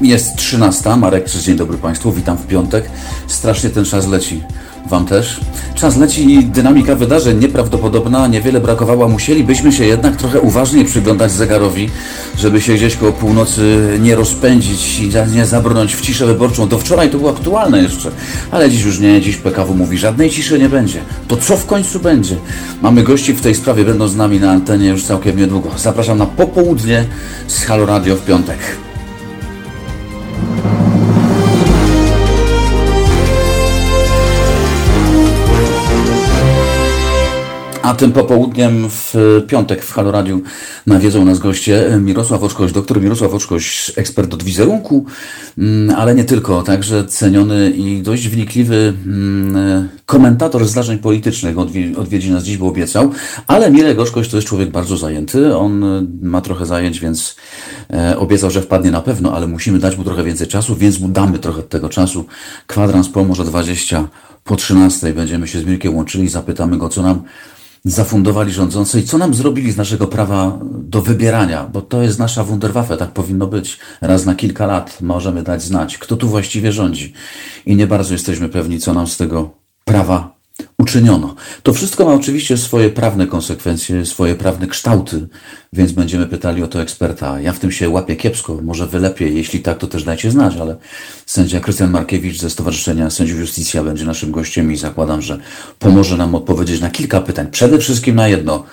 Jest 13. Marek, dzień dobry Państwu, witam w piątek. Strasznie ten czas leci. Wam też. Czas leci i dynamika wydarzeń nieprawdopodobna, niewiele brakowało. Musielibyśmy się jednak trochę uważniej przyglądać zegarowi, żeby się gdzieś koło północy nie rozpędzić i nie zabrnąć w ciszę wyborczą. Do wczoraj to było aktualne jeszcze, ale dziś już nie. Dziś PKW mówi, żadnej ciszy nie będzie. To co w końcu będzie? Mamy gości w tej sprawie, będą z nami na antenie już całkiem niedługo. Zapraszam na popołudnie z Halo Radio w piątek. A tym popołudniem w piątek w Halo Radiu nawiedzą nas goście Mirosław Oczkoś, doktor Mirosław Oczkoś, ekspert od wizerunku, mm, ale nie tylko, także ceniony i dość wnikliwy mm, komentator zdarzeń politycznych odwiedzi nas dziś, bo obiecał, ale Mirek Oczkoś to jest człowiek bardzo zajęty, on ma trochę zajęć, więc e, obiecał, że wpadnie na pewno, ale musimy dać mu trochę więcej czasu, więc mu damy trochę tego czasu. Kwadrans po może 20 po 13 będziemy się z Mirkiem łączyli i zapytamy go, co nam zafundowali rządzący i co nam zrobili z naszego prawa do wybierania, bo to jest nasza Wunderwaffe, tak powinno być. Raz na kilka lat możemy dać znać, kto tu właściwie rządzi. I nie bardzo jesteśmy pewni, co nam z tego prawa uczyniono. To wszystko ma oczywiście swoje prawne konsekwencje, swoje prawne kształty, więc będziemy pytali o to eksperta. Ja w tym się łapię kiepsko, może wy lepiej, jeśli tak, to też dajcie znać, ale sędzia Krystian Markiewicz ze Stowarzyszenia Sędziów Justicja będzie naszym gościem i zakładam, że pomoże nam odpowiedzieć na kilka pytań. Przede wszystkim na jedno.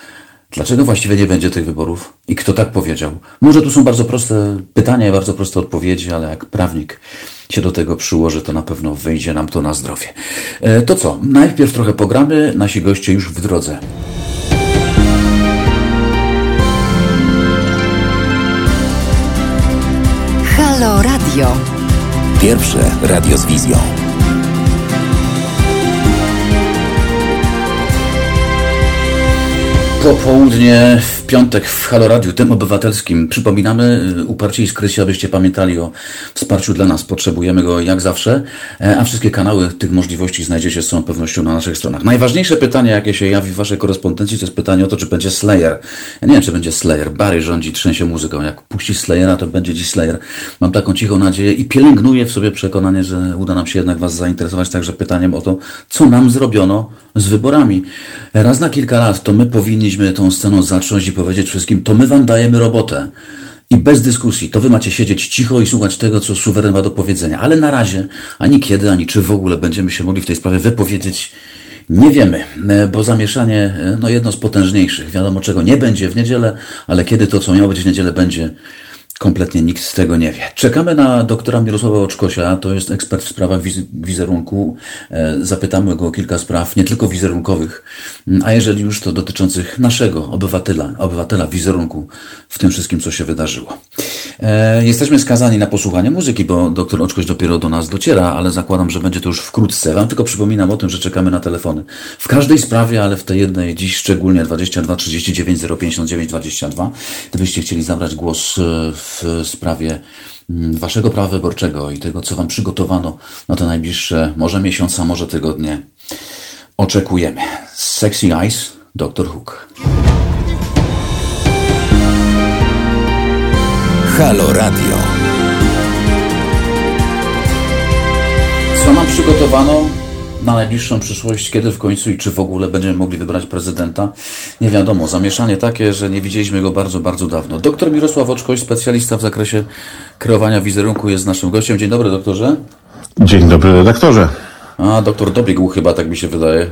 Dlaczego właściwie nie będzie tych wyborów? I kto tak powiedział? Może tu są bardzo proste pytania i bardzo proste odpowiedzi, ale jak prawnik się do tego przyłoży, to na pewno wyjdzie nam to na zdrowie. E, to co? Najpierw trochę pogramy, nasi goście już w drodze. Halo Radio. Pierwsze radio z wizją. Popołudnie w piątek w Halo Radiu, tym obywatelskim. Przypominamy y, uparcie i skrycie, abyście pamiętali o wsparciu dla nas. Potrzebujemy go jak zawsze, e, a wszystkie kanały tych możliwości znajdziecie z całą pewnością na naszych stronach. Najważniejsze pytanie, jakie się jawi w waszej korespondencji, to jest pytanie o to, czy będzie Slayer. Ja nie wiem, czy będzie Slayer. Barry rządzi, trzęsie muzyką. Jak puści Slayera, to będzie dziś Slayer. Mam taką cichą nadzieję i pielęgnuję w sobie przekonanie, że uda nam się jednak was zainteresować także pytaniem o to, co nam zrobiono z wyborami. Raz na kilka lat to my powinniśmy tą sceną zacząć i powiedzieć wszystkim, to my wam dajemy robotę. I bez dyskusji, to wy macie siedzieć cicho i słuchać tego, co suweren ma do powiedzenia. Ale na razie, ani kiedy, ani czy w ogóle będziemy się mogli w tej sprawie wypowiedzieć, nie wiemy, e, bo zamieszanie, e, no jedno z potężniejszych. Wiadomo czego nie będzie w niedzielę, ale kiedy to, co miało być w niedzielę, będzie, Kompletnie nikt z tego nie wie. Czekamy na doktora Mirosława Oczkosia, to jest ekspert w sprawach wizerunku. E, zapytamy go o kilka spraw, nie tylko wizerunkowych, a jeżeli już to dotyczących naszego obywatela, obywatela wizerunku w tym wszystkim, co się wydarzyło. E, jesteśmy skazani na posłuchanie muzyki, bo doktor Oczkoś dopiero do nas dociera, ale zakładam, że będzie to już wkrótce. Wam tylko przypominam o tym, że czekamy na telefony. W każdej sprawie, ale w tej jednej dziś szczególnie 22 39 059 22. Gdybyście chcieli zabrać głos e, w sprawie mm, waszego prawa wyborczego i tego, co wam przygotowano na te najbliższe może miesiące, może tygodnie, oczekujemy. Sexy Eyes, Dr. Hook. Halo Radio. Co nam przygotowano na najbliższą przyszłość, kiedy w końcu i czy w ogóle będziemy mogli wybrać prezydenta? Nie wiadomo. Zamieszanie takie, że nie widzieliśmy go bardzo, bardzo dawno. Doktor Mirosław Oczkoś, specjalista w zakresie kreowania wizerunku, jest naszym gościem. Dzień dobry, doktorze. Dzień dobry, redaktorze. A, doktor dobiegł chyba, tak mi się wydaje.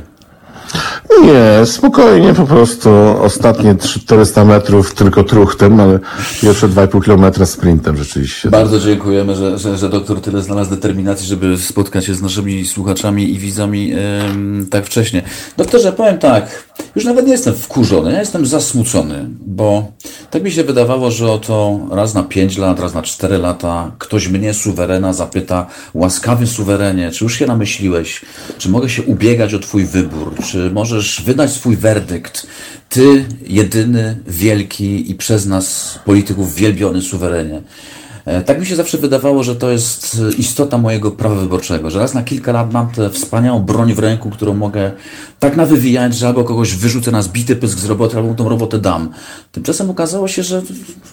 Nie, spokojnie, po prostu ostatnie 400 metrów tylko truchtem, ale pierwsze 2,5 kilometra sprintem rzeczywiście. Bardzo dziękujemy, że, że, że doktor tyle znalazł determinacji, żeby spotkać się z naszymi słuchaczami i widzami yy, tak wcześnie. Doktorze, powiem tak, już nawet nie jestem wkurzony, ja jestem zasmucony, bo tak mi się wydawało, że oto raz na 5 lat, raz na 4 lata ktoś mnie, suwerena, zapyta, łaskawy suwerenie, czy już się namyśliłeś, czy mogę się ubiegać o twój wybór, czy możesz wydać swój werdykt, ty, jedyny, wielki i przez nas, polityków, wielbiony suwerenie. E, tak mi się zawsze wydawało, że to jest istota mojego prawa wyborczego, że raz na kilka lat mam tę wspaniałą broń w ręku, którą mogę tak nawywijać, że albo kogoś wyrzucę na zbity pysk z roboty, albo tą robotę dam. Tymczasem okazało się, że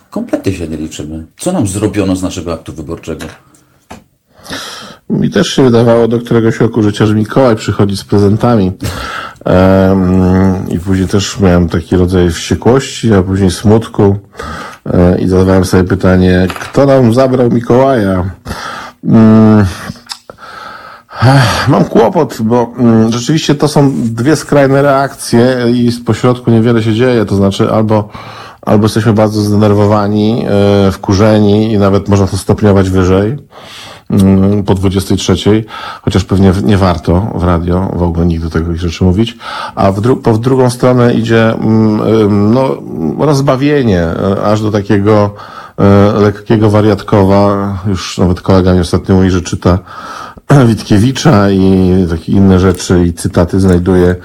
Kompletnie się nie liczymy. Co nam zrobiono z naszego aktu wyborczego? Mi też się wydawało do któregoś roku życia, że Mikołaj przychodzi z prezentami. I później też miałem taki rodzaj wściekłości, a później smutku. E, I zadawałem sobie pytanie, kto nam zabrał Mikołaja? Um, Mam kłopot, bo mm, rzeczywiście to są dwie skrajne reakcje i z pośrodku niewiele się dzieje. To znaczy albo, albo jesteśmy bardzo zdenerwowani, e, wkurzeni i nawet można to stopniować wyżej mm, po 23, chociaż pewnie nie warto w radio w ogóle nigdy tego rzeczy mówić, a w, dru po w drugą stronę idzie mm, no, rozbawienie, e, aż do takiego e, lekkiego wariatkowa, już nawet kolega mi ostatnio mówi, że czyta Witkiewicza i takie inne rzeczy i cytaty znajduje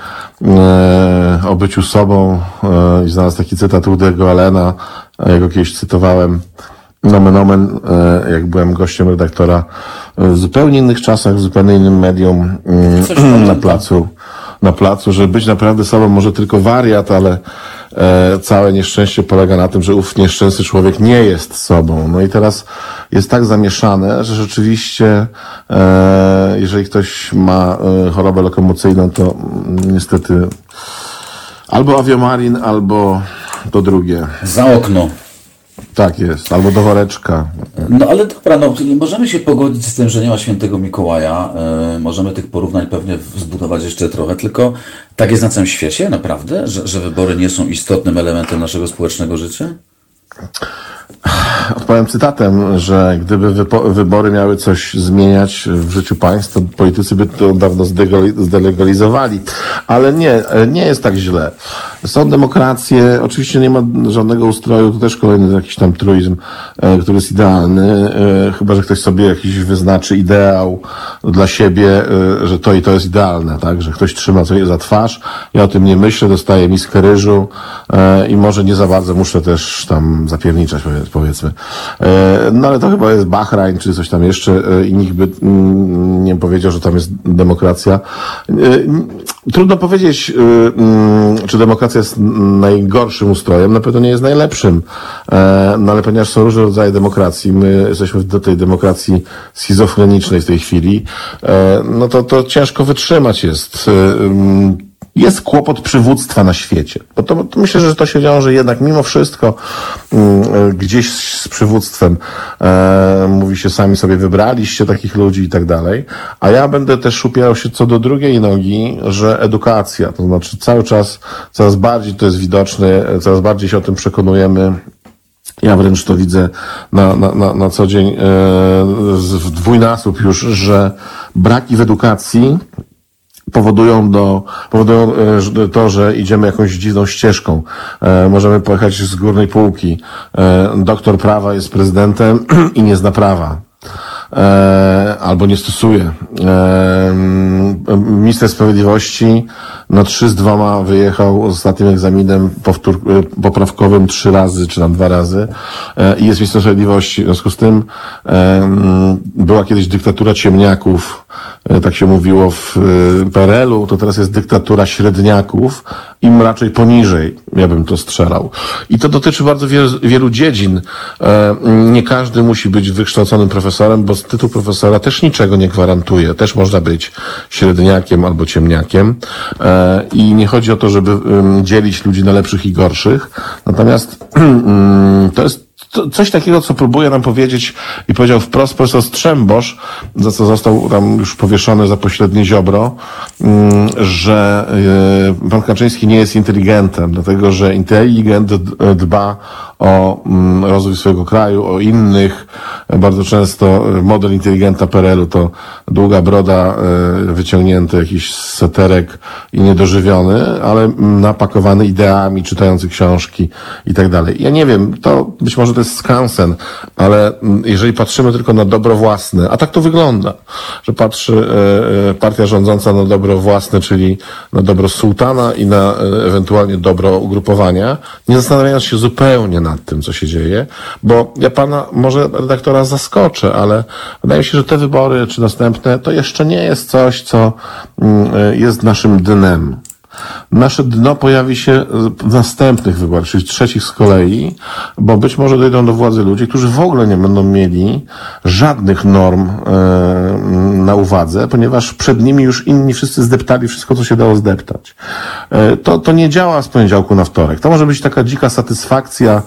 e, o byciu sobą e, i znalazł taki cytat Udego Allena, ja go kiedyś cytowałem nomen omen, e, jak byłem gościem redaktora w zupełnie innych czasach, w zupełnie innym medium mm, na placu, na placu, że być naprawdę sobą może tylko wariat, ale e, całe nieszczęście polega na tym, że ów nieszczęsny człowiek nie jest sobą. No i teraz jest tak zamieszane, że rzeczywiście, e, jeżeli ktoś ma e, chorobę lokomocyjną, to mm, niestety albo aviomarin, albo to drugie. Za okno. Tak jest, albo do woreczka. No ale dobra, no, nie możemy się pogodzić z tym, że nie ma świętego Mikołaja. E, możemy tych porównań pewnie zbudować jeszcze trochę, tylko tak jest na całym świecie, naprawdę? Że, że wybory nie są istotnym elementem naszego społecznego życia? Odpowiem cytatem, że gdyby wybory miały coś zmieniać w życiu państw, to politycy by to dawno zdelegalizowali. Ale nie, nie jest tak źle. Są demokracje, oczywiście nie ma żadnego ustroju, to też kolejny jakiś tam truizm, e, który jest idealny, e, chyba, że ktoś sobie jakiś wyznaczy ideał dla siebie, e, że to i to jest idealne, tak, że ktoś trzyma coś za twarz, ja o tym nie myślę, dostaję miskę ryżu i może nie za bardzo muszę też tam zapierniczać, powiedzmy. No ale to chyba jest Bahrajn, czy coś tam jeszcze i nikt by mm, nie powiedział, że tam jest demokracja. Trudno powiedzieć, mm, czy demokracja jest najgorszym ustrojem, na pewno nie jest najlepszym. E, no ale ponieważ są różne rodzaje demokracji, my jesteśmy do tej demokracji schizofrenicznej w tej chwili, e, no to, to ciężko wytrzymać jest e, jest kłopot przywództwa na świecie. Bo to, to, myślę, że to się wiąże jednak mimo wszystko mm, gdzieś z przywództwem. E, mówi się, sami sobie wybraliście takich ludzi i tak dalej. A ja będę też upierał się co do drugiej nogi, że edukacja, to znaczy cały czas coraz bardziej to jest widoczne, coraz bardziej się o tym przekonujemy, ja wręcz to widzę na, na, na, na co dzień e, w dwójnasób już, że braki w edukacji powodują, do, powodują e, to, że idziemy jakąś dziwną ścieżką. E, możemy pojechać z górnej półki. E, doktor prawa jest prezydentem i nie zna prawa. E, albo nie stosuje. E, minister Sprawiedliwości na 3 z 2 wyjechał ostatnim egzaminem powtór, e, poprawkowym trzy razy, czy tam dwa razy e, i jest minister Sprawiedliwości. W związku z tym e, była kiedyś dyktatura ciemniaków, e, tak się mówiło w PRL-u, to teraz jest dyktatura średniaków, im raczej poniżej, ja bym to strzelał. I to dotyczy bardzo wielu, wielu dziedzin. Nie każdy musi być wykształconym profesorem, bo tytuł profesora też niczego nie gwarantuje. Też można być średniakiem albo ciemniakiem. I nie chodzi o to, żeby dzielić ludzi na lepszych i gorszych. Natomiast mm, to jest coś takiego, co próbuje nam powiedzieć i powiedział wprost profesor Strzembosz, za co został tam już powieszony za pośrednie ziobro, mm, że e, pan Kaczyński nie jest inteligentem, dlatego że inteligent dba o mm, rozwój swojego kraju, o innych. Bardzo często model inteligenta PRL-u to długa broda, e, wyciągnięty jakiś seterek i niedożywiony, ale napakowany ideami, czytający książki i tak dalej. Ja nie wiem, to być może to jest skansen, ale jeżeli patrzymy tylko na dobro własne, a tak to wygląda, że patrzy e, e, partia rządząca na dobro własne, czyli na dobro sułtana i na ewentualnie dobro ugrupowania, nie zastanawiając się zupełnie nad tym, co się dzieje, bo ja pana może redaktora zaskoczę, ale wydaje mi się, że te wybory, czy następne, to jeszcze nie jest coś, co mm, jest naszym dnem. Nasze dno pojawi się w następnych wyborach, czyli trzecich z kolei, bo być może dojdą do władzy ludzie, którzy w ogóle nie będą mieli żadnych norm e, na uwadze, ponieważ przed nimi już inni wszyscy zdeptali wszystko, co się dało zdeptać. E, to, to nie działa z poniedziałku na wtorek. To może być taka dzika satysfakcja,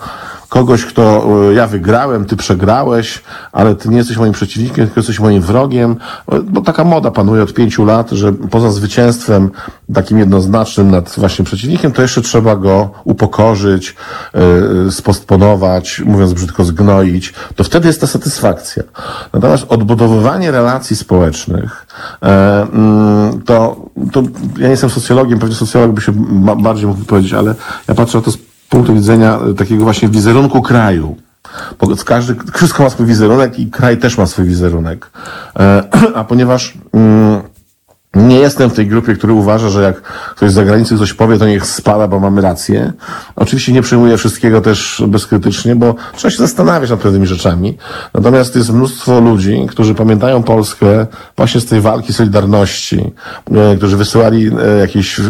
kogoś, kto e, ja wygrałem, ty przegrałeś, ale ty nie jesteś moim przeciwnikiem, tylko jesteś moim wrogiem, e, bo taka moda panuje od pięciu lat, że poza zwycięstwem takim jednoznacznym nad właśnie przeciwnikiem, to jeszcze trzeba go upokorzyć, yy, spostponować, mówiąc brzydko, zgnoić, to wtedy jest ta satysfakcja. Natomiast odbudowywanie relacji społecznych, yy, to, to ja nie jestem socjologiem, pewnie socjolog by się bardziej mógł powiedzieć, ale ja patrzę na to z punktu widzenia e, takiego właśnie wizerunku kraju. Bo każdy, wszystko ma swój wizerunek i kraj też ma swój wizerunek. E, a ponieważ mm, nie jestem w tej grupie, który uważa, że jak ktoś z zagranicy coś powie, to niech spada, bo mamy rację. Oczywiście nie przyjmuję wszystkiego też bezkrytycznie, bo trzeba się zastanawiać nad pewnymi rzeczami. Natomiast jest mnóstwo ludzi, którzy pamiętają Polskę właśnie z tej walki Solidarności, e, którzy wysyłali e, jakieś,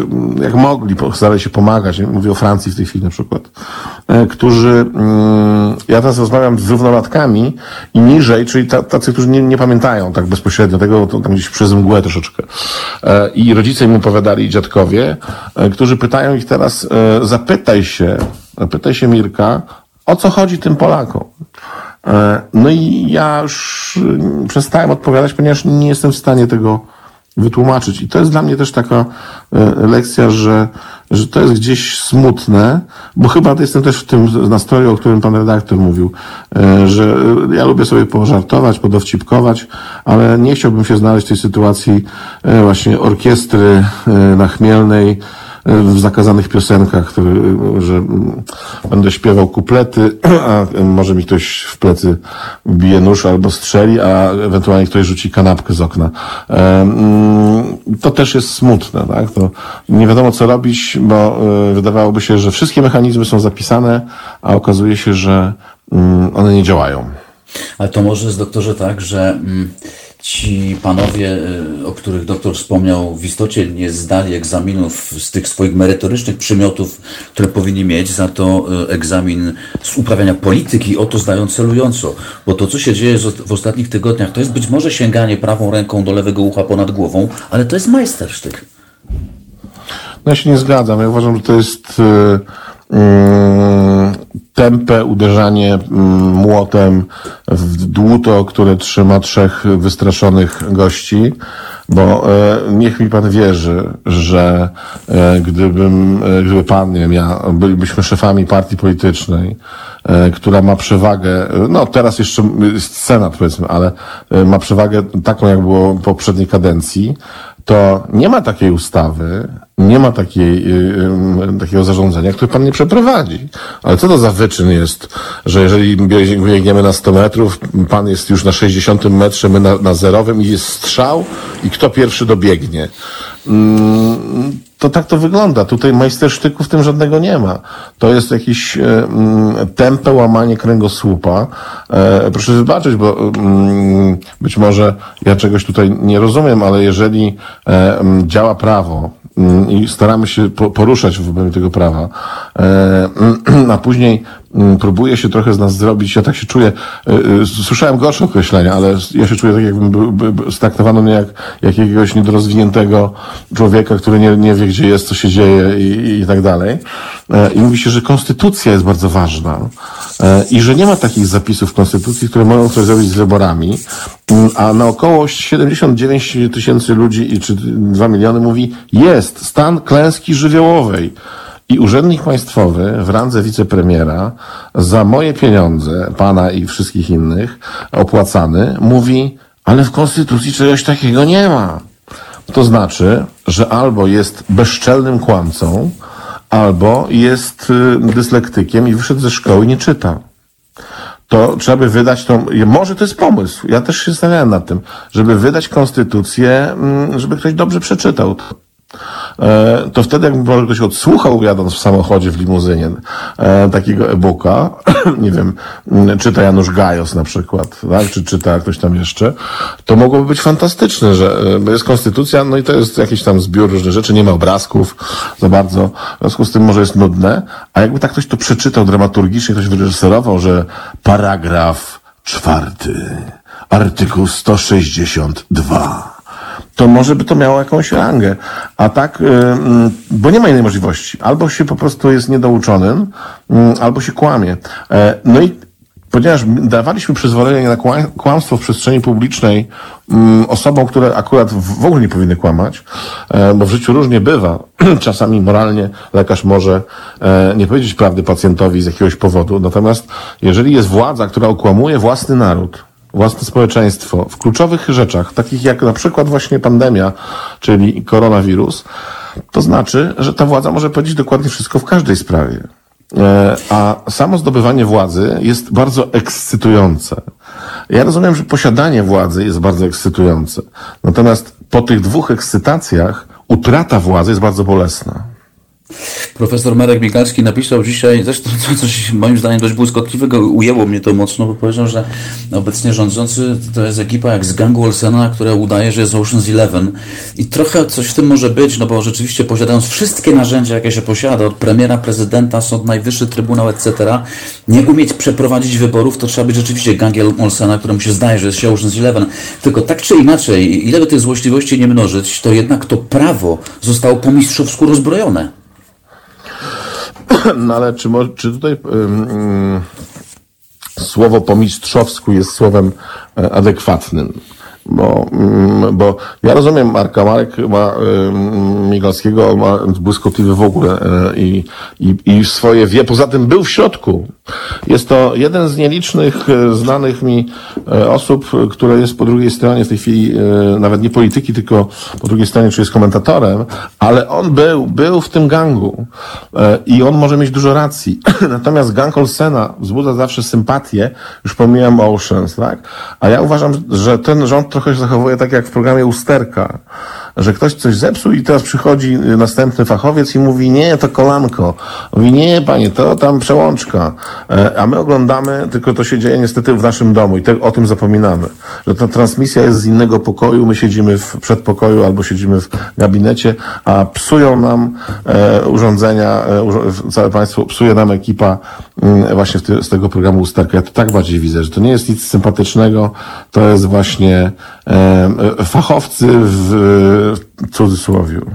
jak mogli, starali się pomagać. Mówię o Francji w tej chwili na przykład. E, którzy, mm, ja teraz rozmawiam z równolatkami i niżej, czyli tacy, którzy nie, nie pamiętają tak bezpośrednio tego, tam gdzieś przez mgłę troszeczkę. E, I rodzice im opowiadali, i dziadkowie, e, którzy pytają ich teraz, e, zapytaj się, zapytaj się Mirka, o co chodzi tym Polakom? No i ja już przestałem odpowiadać, ponieważ nie jestem w stanie tego wytłumaczyć. I to jest dla mnie też taka lekcja, że, że to jest gdzieś smutne, bo chyba jestem też w tym nastroju, o którym pan redaktor mówił, że ja lubię sobie pożartować, podowcipkować, ale nie chciałbym się znaleźć w tej sytuacji właśnie orkiestry na Chmielnej, w zakazanych piosenkach, który, że będę śpiewał kuplety, a może mi ktoś w plecy bije nóż albo strzeli, a ewentualnie ktoś rzuci kanapkę z okna. To też jest smutne, tak? To nie wiadomo co robić, bo wydawałoby się, że wszystkie mechanizmy są zapisane, a okazuje się, że mm, one nie działają. Ale to może jest doktorze tak, że mm, ci panowie, y, o których doktor wspomniał, w istocie nie zdali egzaminów z tych swoich merytorycznych przymiotów, które powinni mieć, za to y, egzamin z uprawiania polityki, o to zdają celująco. Bo to, co się dzieje w ostatnich tygodniach, to jest być może sięganie prawą ręką do lewego ucha ponad głową, ale to jest majstersztyk. No ja się nie zgadzam. Ja uważam, że to jest... Yy Mm, tępe uderzanie mm, młotem w dłuto, które trzyma trzech wystraszonych gości, bo e, niech mi pan wierzy, że e, gdybym, e, gdyby pan, nie wiem, ja, bylibyśmy szefami partii politycznej, która ma przewagę, no teraz jeszcze jest Senat powiedzmy, ale ma przewagę taką, jak było poprzedniej kadencji, to nie ma takiej ustawy, nie ma takiej, yy, takiego zarządzania, które pan nie przeprowadzi. Ale co to za wyczyn jest, że jeżeli biegniemy na 100 metrów, pan jest już na 60 metrze, my na, na zerowym i jest strzał i kto pierwszy dobiegnie. To tak to wygląda. Tutaj majstersztyku w tym żadnego nie ma. To jest jakieś e, mm, tempe łamanie kręgosłupa. E, proszę wybaczyć, bo mm, być może ja czegoś tutaj nie rozumiem, ale jeżeli e, mm, działa prawo, i staramy się poruszać w obronie tego prawa, a później Mm, próbuje się trochę z nas zrobić, ja tak się czuję, e, e, słyszałem gorsze określenia, ale ja się czuję tak, jakbym był, straktowano mnie jak, jak jakiegoś niedorozwiniętego człowieka, który nie, nie wie, gdzie jest, co się dzieje i, i tak dalej. E, I mówi się, że konstytucja jest bardzo ważna i że nie ma takich zapisów w konstytucji, które mogą coś zrobić z wyborami, mm, a na około 79 tysięcy ludzi i czy 2 miliony mówi jest stan klęski żywiołowej. I urzędnik państwowy w randze wicepremiera za moje pieniądze, pana i wszystkich innych, opłacany, mówi, ale w konstytucji czegoś takiego nie ma. To znaczy, że albo jest bezczelnym kłamcą, albo jest y, dyslektykiem i wyszedł ze szkoły i nie czyta. To trzeba by wydać tą, może to jest pomysł, ja też się zastanawiałem nad tym, żeby wydać konstytucję, mm, żeby ktoś dobrze przeczytał to wtedy jakby ktoś odsłuchał jadąc w samochodzie w limuzynie e, takiego e-booka, nie wiem, mm, czyta Janusz Gajos na przykład, tak? czy czyta ktoś tam jeszcze, to mogłoby być fantastyczne, że e, jest konstytucja, no i to jest jakiś tam zbiór różnych rzeczy, nie ma obrazków za bardzo, w związku z tym może jest nudne, a jakby tak ktoś to przeczytał dramaturgicznie, ktoś wyreżyserował, że paragraf czwarty, artykuł 162, to może by to miało jakąś rangę. A tak, yy, bo nie ma innej możliwości. Albo się po prostu jest niedouczonym, yy, albo się kłamie. E, no i ponieważ dawaliśmy przyzwolenie na kłamstwo w przestrzeni publicznej mm, osobom, które akurat w ogóle nie powinny kłamać, e, bo w życiu różnie bywa. Czasami moralnie lekarz może e, nie powiedzieć prawdy pacjentowi z jakiegoś powodu. Natomiast jeżeli jest władza, która okłamuje własny naród, własne społeczeństwo w kluczowych rzeczach, takich jak na przykład właśnie pandemia, czyli koronawirus, to znaczy, że ta władza może powiedzieć dokładnie wszystko w każdej sprawie. E, a samo zdobywanie władzy jest bardzo ekscytujące. Ja rozumiem, że posiadanie władzy jest bardzo ekscytujące. Natomiast po tych dwóch ekscytacjach utrata władzy jest bardzo bolesna. Profesor Marek Michalski napisał dzisiaj, zresztą coś moim zdaniem dość błyskotliwego, ujęło mnie to mocno, bo powiedział, że obecnie rządzący to jest ekipa jak z gangu Olsena, która udaje, że jest Ocean's Eleven i trochę coś w tym może być, no bo rzeczywiście posiadając wszystkie narzędzia, jakie się posiada, od premiera, prezydenta, Sąd Najwyższy, Trybunał, etc., nie umieć przeprowadzić wyborów, to trzeba być rzeczywiście gangiem Olsena, któremu się zdaje, że jest się Ocean's Eleven. Tylko tak czy inaczej, ile by tych złośliwości nie mnożyć, to jednak to prawo zostało po mistrzowsku rozbrojone. No ale czy, czy tutaj słowo po mistrzowsku jest słowem e, adekwatnym? Bo, mm, bo ja rozumiem Marka, Marek ma Migalskiego, ma błyskotliwy w ogóle e, i, i, i swoje wie. Poza tym był w środku. Jest to jeden z nielicznych e, znanych mi osób, które jest po drugiej stronie w tej chwili, nawet nie polityki, tylko po drugiej stronie, czy jest komentatorem, ale on był, był w tym gangu i on może mieć dużo racji. Natomiast gang Olsena wzbudza zawsze sympatię, już pomijam Oceans, tak? A ja uważam, że ten rząd trochę się zachowuje tak jak w programie Usterka, że ktoś coś zepsuł i teraz przychodzi następny fachowiec i mówi, nie, to kolanko. Mówi, nie, panie, to tam przełączka. E, a my oglądamy, tylko to się dzieje niestety w naszym domu i te, o tym zapominamy. Że ta transmisja jest z innego pokoju, my siedzimy w przedpokoju albo siedzimy w gabinecie, a psują nam e, urządzenia, e, całe państwo, psuje nam ekipa mm, właśnie ty, z tego programu Usterka. Ja to tak bardziej widzę, że to nie jest nic sympatycznego, to jest właśnie e, fachowcy w w cudzysłowiu.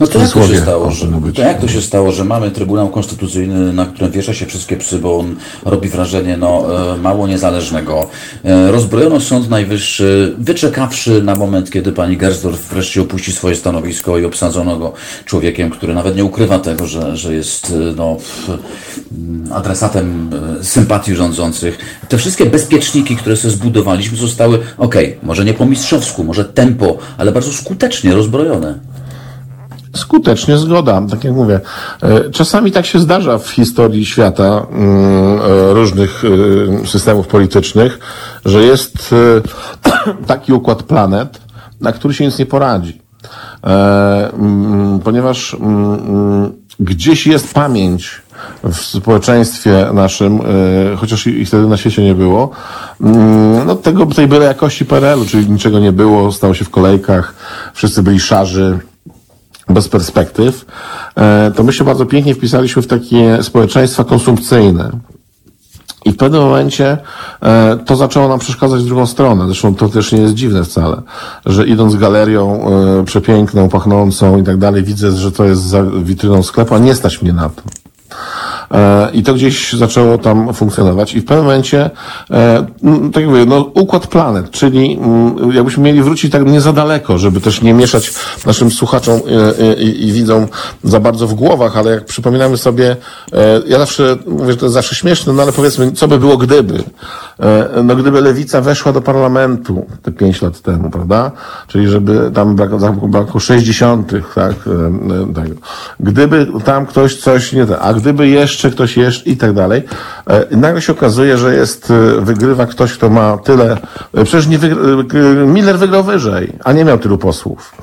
No to jak to się stało, że, to jak to się stało, że mamy Trybunał Konstytucyjny, na którym wiesza się wszystkie psy, bo on robi wrażenie no, e, mało niezależnego. E, rozbrojono Sąd Najwyższy, wyczekawszy na moment, kiedy pani Gersdorf wreszcie opuści swoje stanowisko i obsadzono go człowiekiem, który nawet nie ukrywa tego, że, że jest e, no, adresatem sympatii rządzących. Te wszystkie bezpieczniki, które sobie zbudowaliśmy, zostały, okej, okay, może nie po mistrzowsku, może tempo, ale bardzo skutecznie rozbrojone. Skutecznie zgoda, tak jak mówię. E, czasami tak się zdarza w historii świata mm, e, różnych e, systemów politycznych, że jest taki układ planet, na który się nic nie poradzi. Mm, ponieważ mm, gdzieś jest pamięć w społeczeństwie naszym, chociaż ich wtedy na świecie nie było, no tego, tej byle jakości PRL-u, czyli niczego nie było, stało się w kolejkach, wszyscy byli szarzy, bez perspektyw, e, to my się bardzo pięknie wpisaliśmy w takie społeczeństwa konsumpcyjne. I w pewnym momencie e, to zaczęło nam przeszkadzać w drugą stronę. Zresztą to też nie jest dziwne wcale, że idąc galerią e, przepiękną, pachnącą i tak dalej, widzę, że to jest za witryną sklepu, a nie stać mnie na to. E, I to gdzieś zaczęło tam funkcjonować. I w pewnym momencie, e, tak jak mówię, no, układ planet, czyli jakbyśmy mieli wrócić tak nie za daleko, żeby też nie mieszać naszym słuchaczom e, i, i widzom za bardzo w głowach, ale jak przypominamy sobie, ja zawsze mówię, że to jest zawsze śmieszne, no ale powiedzmy, co by było gdyby? No gdyby lewica weszła do parlamentu te pięć lat temu, prawda? Czyli żeby tam brakło, brakło 60, tak? Gdyby tam ktoś coś nie, a gdyby jeszcze jeszcze, ktoś jeszcze i tak dalej. E, nagle się okazuje, że jest, e, wygrywa ktoś, kto ma tyle, e, przecież nie Miller wygrał wyżej, a nie miał tylu posłów.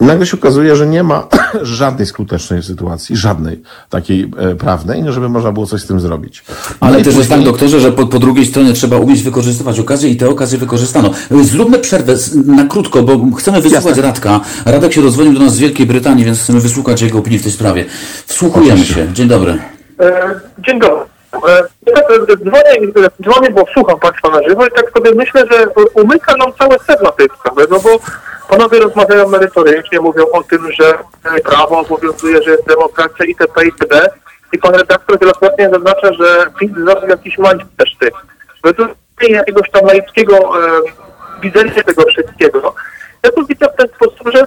Nagle się okazuje, że nie ma żadnej skutecznej sytuacji, żadnej takiej prawnej, żeby można było coś z tym zrobić. Ale no też jest tak, doktorze, że po, po drugiej stronie trzeba umieć wykorzystywać okazję i te okazje wykorzystano. Zróbmy przerwę na krótko, bo chcemy wysłuchać Jasne. Radka. Radek się rozwonił do nas z Wielkiej Brytanii, więc chcemy wysłuchać jego opinii w tej sprawie. Wsłuchujemy się. Dzień dobry. E, dzień dobry. E, dzwonię, dzwonię, bo słucham Państwa na żywo i tak sobie myślę, że umyka nam całe sedno tej sprawy, no bo panowie rozmawiają merytorycznie, mówią o tym, że prawo obowiązuje, że jest demokracja itp. itd. I pan redaktor wielokrotnie zaznacza, że PiS zrobił jakiś też tych. Według jakiegoś tam laickiego e, widzenia tego wszystkiego, ja to widzę w ten sposób, że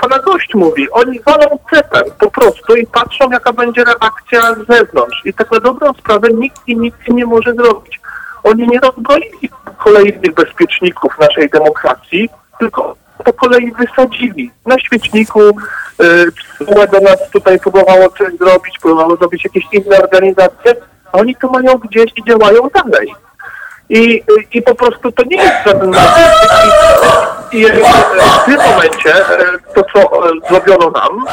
pana gość mówi, oni walą cepem po prostu i patrzą, jaka będzie reakcja z zewnątrz. I tak na dobrą sprawę nikt i nic nie może zrobić. Oni nie rozbroili kolejnych bezpieczników naszej demokracji, tylko po kolei wysadzili. Na świeczniku yy, do nas tutaj próbowało coś zrobić, próbowało zrobić jakieś inne organizacje, a oni to mają gdzieś i działają dalej. I, i po prostu to nie jest żaden i, i w tym momencie e, to, co e, zrobiono nam,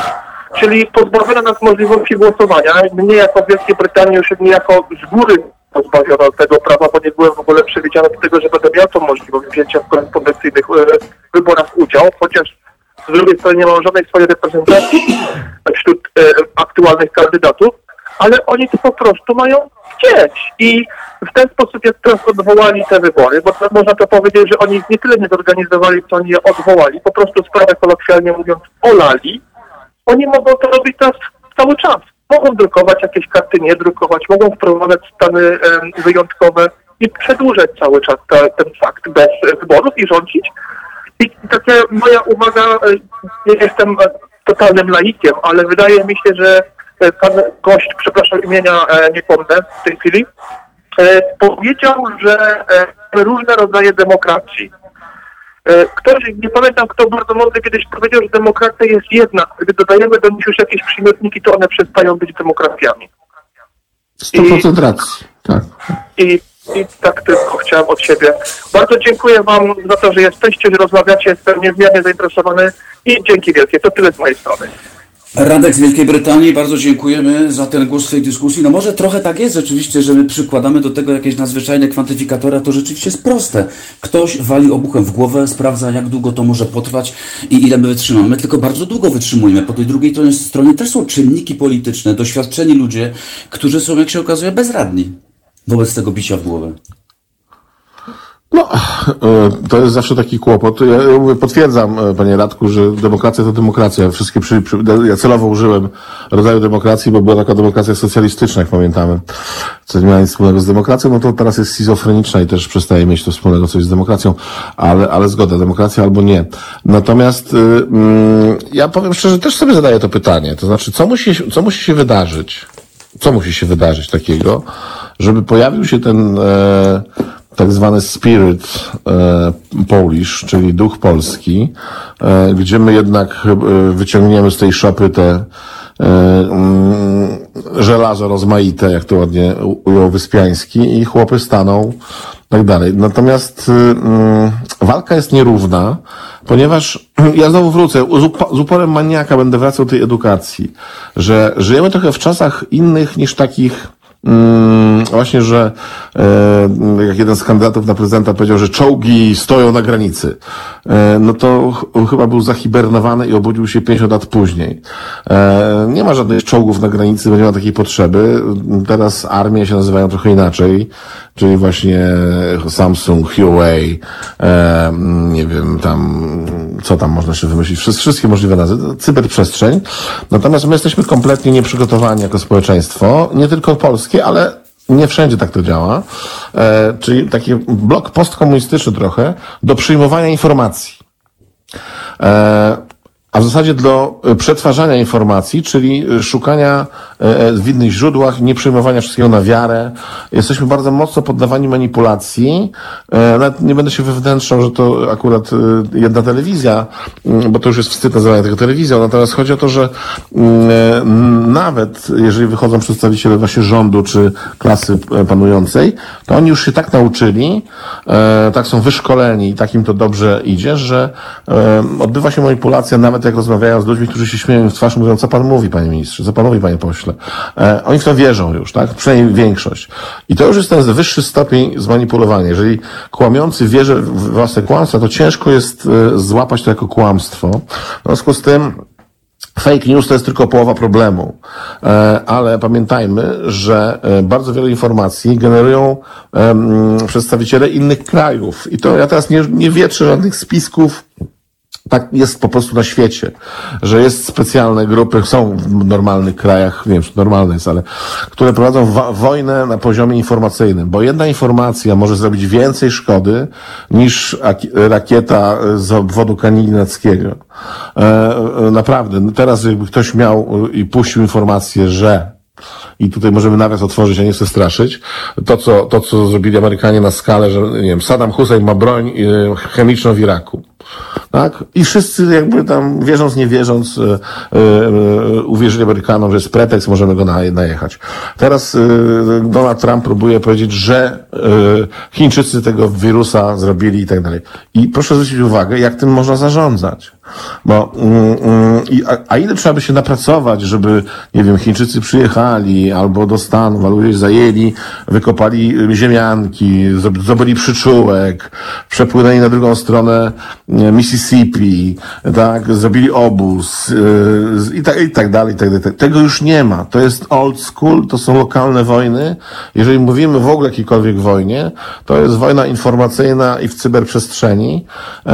czyli pozbawiono nas możliwości głosowania, mnie jako Wielkiej Brytanii już niejako z góry pozbawiono tego prawa, bo nie byłem w ogóle przewidziany do tego, że będę miał tą możliwość wzięcia w korespondencyjnych e, wyborach udział, chociaż z drugiej strony nie mam żadnej swojej reprezentacji wśród aktualnych kandydatów, ale oni to po prostu mają I w ten sposób, jak teraz odwołali te wybory, bo można to powiedzieć, że oni nie tyle nie zorganizowali, co oni je odwołali, po prostu sprawę kolokwialnie mówiąc olali, oni mogą to robić teraz cały czas. Mogą drukować jakieś karty, nie drukować, mogą wprowadzać stany wyjątkowe i przedłużać cały czas te, ten fakt bez wyborów i rządzić. I taka moja uwaga, e, nie jestem totalnym laikiem, ale wydaje mi się, że pan gość, przepraszam imienia e, nie pomnę w tej chwili, e, powiedział, że różne rodzaje demokracji. Ktoś, nie pamiętam kto bardzo mądry kiedyś powiedział, że demokracja jest jedna. Gdy dodajemy do nich już jakieś przymiotniki, to one przestają być demokracjami. 100% racji, tak. I, I tak tylko chciałem od siebie. Bardzo dziękuję Wam za to, że jesteście, że rozmawiacie, jestem niezmiernie zainteresowany i dzięki wielkie. To tyle z mojej strony. Radek z Wielkiej Brytanii, bardzo dziękujemy za ten głos w tej dyskusji. No może trochę tak jest rzeczywiście, że my przykładamy do tego jakieś nadzwyczajne kwantyfikatory, a to rzeczywiście jest proste. Ktoś wali obuchem w głowę, sprawdza jak długo to może potrwać i ile my wytrzymamy. My tylko bardzo długo wytrzymujemy. Po tej drugiej stronie też są czynniki polityczne, doświadczeni ludzie, którzy są, jak się okazuje, bezradni wobec tego bicia w głowę. No, e, to jest zawsze taki kłopot. Ja potwierdzam, e, panie Radku, że demokracja to demokracja. Wszystkie przy, przy, ja celowo użyłem rodzaju demokracji, bo była taka demokracja socjalistyczna, jak pamiętamy, co nie miała nic wspólnego z demokracją, no to teraz jest schizofreniczna i też przestaje mieć to wspólnego coś z demokracją, ale, ale zgoda, demokracja albo nie. Natomiast y, mm, ja powiem szczerze, też sobie zadaję to pytanie. To znaczy, co musi, co musi się wydarzyć? Co musi się wydarzyć takiego, żeby pojawił się ten e, tak zwany spirit e, Polish, czyli duch polski, e, gdzie my jednak e, wyciągniemy z tej szopy te mm, żelazo rozmaite, jak to ładnie ujął Wyspiański i chłopy staną tak dalej. Natomiast mm, walka jest nierówna, ponieważ ja znowu wrócę, z uporem maniaka będę wracał do tej edukacji, że żyjemy trochę w czasach innych niż takich właśnie, że e, jak jeden z kandydatów na prezydenta powiedział, że czołgi stoją na granicy, e, no to ch chyba był zahibernowany i obudził się 50 lat później. E, nie ma żadnych czołgów na granicy, bo nie ma takiej potrzeby. Teraz armie się nazywają trochę inaczej, czyli właśnie Samsung, Huawei, nie wiem, tam, co tam można się wymyślić, wszystkie możliwe nazwy, cyberprzestrzeń. Natomiast my jesteśmy kompletnie nieprzygotowani jako społeczeństwo, nie tylko polskie, ale nie wszędzie tak to działa. E, czyli taki blok postkomunistyczny trochę do przyjmowania informacji. E, a w zasadzie do e, przetwarzania informacji, czyli e, szukania e, w innych źródłach, nie przyjmowania wszystkiego na wiarę. Jesteśmy bardzo mocno poddawani manipulacji. Nawet nie będę się wewnętrzał, że to akurat jedna telewizja, mm, bo to już jest wstyd nazywania tego telewizją. Natomiast chodzi o to, że mm, nawet jeżeli wychodzą przedstawiciele właśnie rządu czy klasy panującej, to oni już się tak nauczyli, tak są wyszkoleni i tak im to dobrze idzie, że odbywa się manipulacja nawet jak rozmawiają z ludźmi, którzy się śmieją w twarz, mówią, co pan mówi, panie ministrze, co pan mówi, panie pośle. E, oni w to wierzą już, tak? Przynajmniej większość. I to już jest ten wyższy stopień zmanipulowania. Jeżeli kłamiący wierzy w własne kłamstwa, to ciężko jest e, złapać to jako kłamstwo. W związku z tym, Fake news to jest tylko połowa problemu, e, ale pamiętajmy, że e, bardzo wiele informacji generują przedstawiciele innych krajów. I to ja teraz nie, nie wietrzę żadnych spisków tak jest po prostu na świecie, że jest specjalne grupy, są w normalnych krajach, nie wiem, normalne jest, ale które prowadzą wojnę na poziomie informacyjnym, bo jedna informacja może zrobić więcej szkody niż rakieta z obwodu kanilinackiego. E, e, naprawdę, teraz jakby ktoś miał i puścił informację, że i tutaj możemy nawias otworzyć, a nie chcę straszyć. To co, to, co zrobili Amerykanie na skalę, że nie wiem, Saddam Hussein ma broń e, chemiczną w Iraku. Tak? I wszyscy jakby tam, wierząc, nie wierząc, yy, yy, uwierzyli Amerykanom, że jest pretekst, możemy go najechać. Teraz yy, Donald Trump próbuje powiedzieć, że Chińczycy tego wirusa zrobili i tak dalej. I proszę zwrócić uwagę, jak tym można zarządzać. Bo, mm, mm, a, a ile trzeba by się napracować, żeby, nie wiem, Chińczycy przyjechali albo do Stanów, albo gdzieś zajęli, wykopali ziemianki, zdobyli przyczółek, przepłynęli na drugą stronę Mississippi, tak, zrobili obóz yy, i, tak, i tak dalej, i tak dalej. Tego już nie ma. To jest old school, to są lokalne wojny. Jeżeli mówimy w ogóle o jakiejkolwiek wojnie, to jest wojna informacyjna i w cyberprzestrzeni, yy,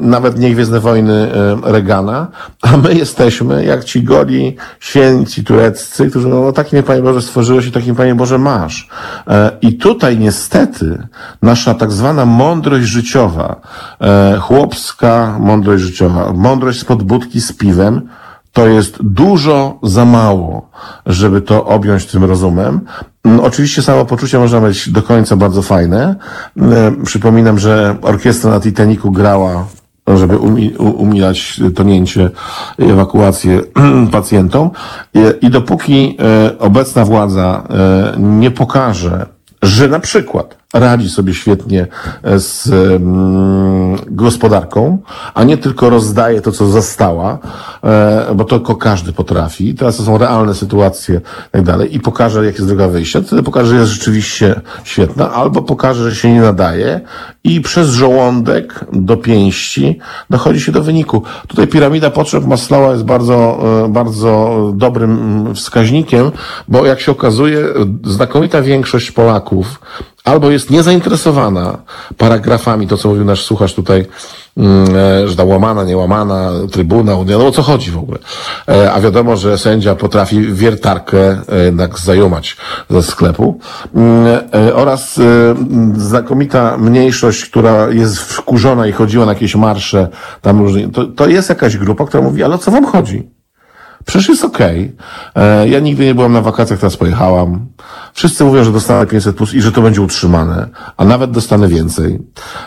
nawet nie Gwiezdne Wojny Regana, a my jesteśmy jak ci goli święci tureccy, którzy no, no takim Panie Boże stworzyłeś i takim Panie Boże masz. E, I tutaj niestety nasza tak zwana mądrość życiowa, e, chłopska mądrość życiowa, mądrość spod budki z piwem, to jest dużo za mało, żeby to objąć tym rozumem. No, oczywiście samopoczucie można mieć do końca bardzo fajne. E, przypominam, że orkiestra na Titanicu grała żeby umi, umilać tonięcie ewakuację pacjentom. I, I dopóki e, obecna władza e, nie pokaże, że na przykład radzi sobie świetnie e, z gospodarką, a nie tylko rozdaje to, co zastała, e, bo to każdy potrafi. Teraz to są realne sytuacje i tak dalej i pokaże, jak jest droga wyjścia. Wtedy pokaże, że jest rzeczywiście świetna, albo pokaże, że się nie nadaje i przez żołądek do pięści dochodzi się do wyniku. Tutaj piramida potrzeb Maslowa jest bardzo, e, bardzo dobrym mm, wskaźnikiem, bo jak się okazuje, znakomita większość Polaków albo jest niezainteresowana paragrafami, to co mówił nasz słuchacz tutaj, mm, e, że ta łamana, niełamana, trybunał, nie, no o co chodzi w ogóle. E, a wiadomo, że sędzia potrafi wiertarkę e, jednak zajumać ze sklepu. Mm, oraz znakomita mniejszość, która jest wkurzona i chodziła na jakieś marsze, tam różnie, to, to jest jakaś grupa, która mówi, ale o co wam chodzi? Przecież jest okej. Okay. Ja nigdy nie byłem na wakacjach, teraz pojechałam. Wszyscy mówią, że dostanę 500 plus i że to będzie utrzymane, a nawet dostanę więcej.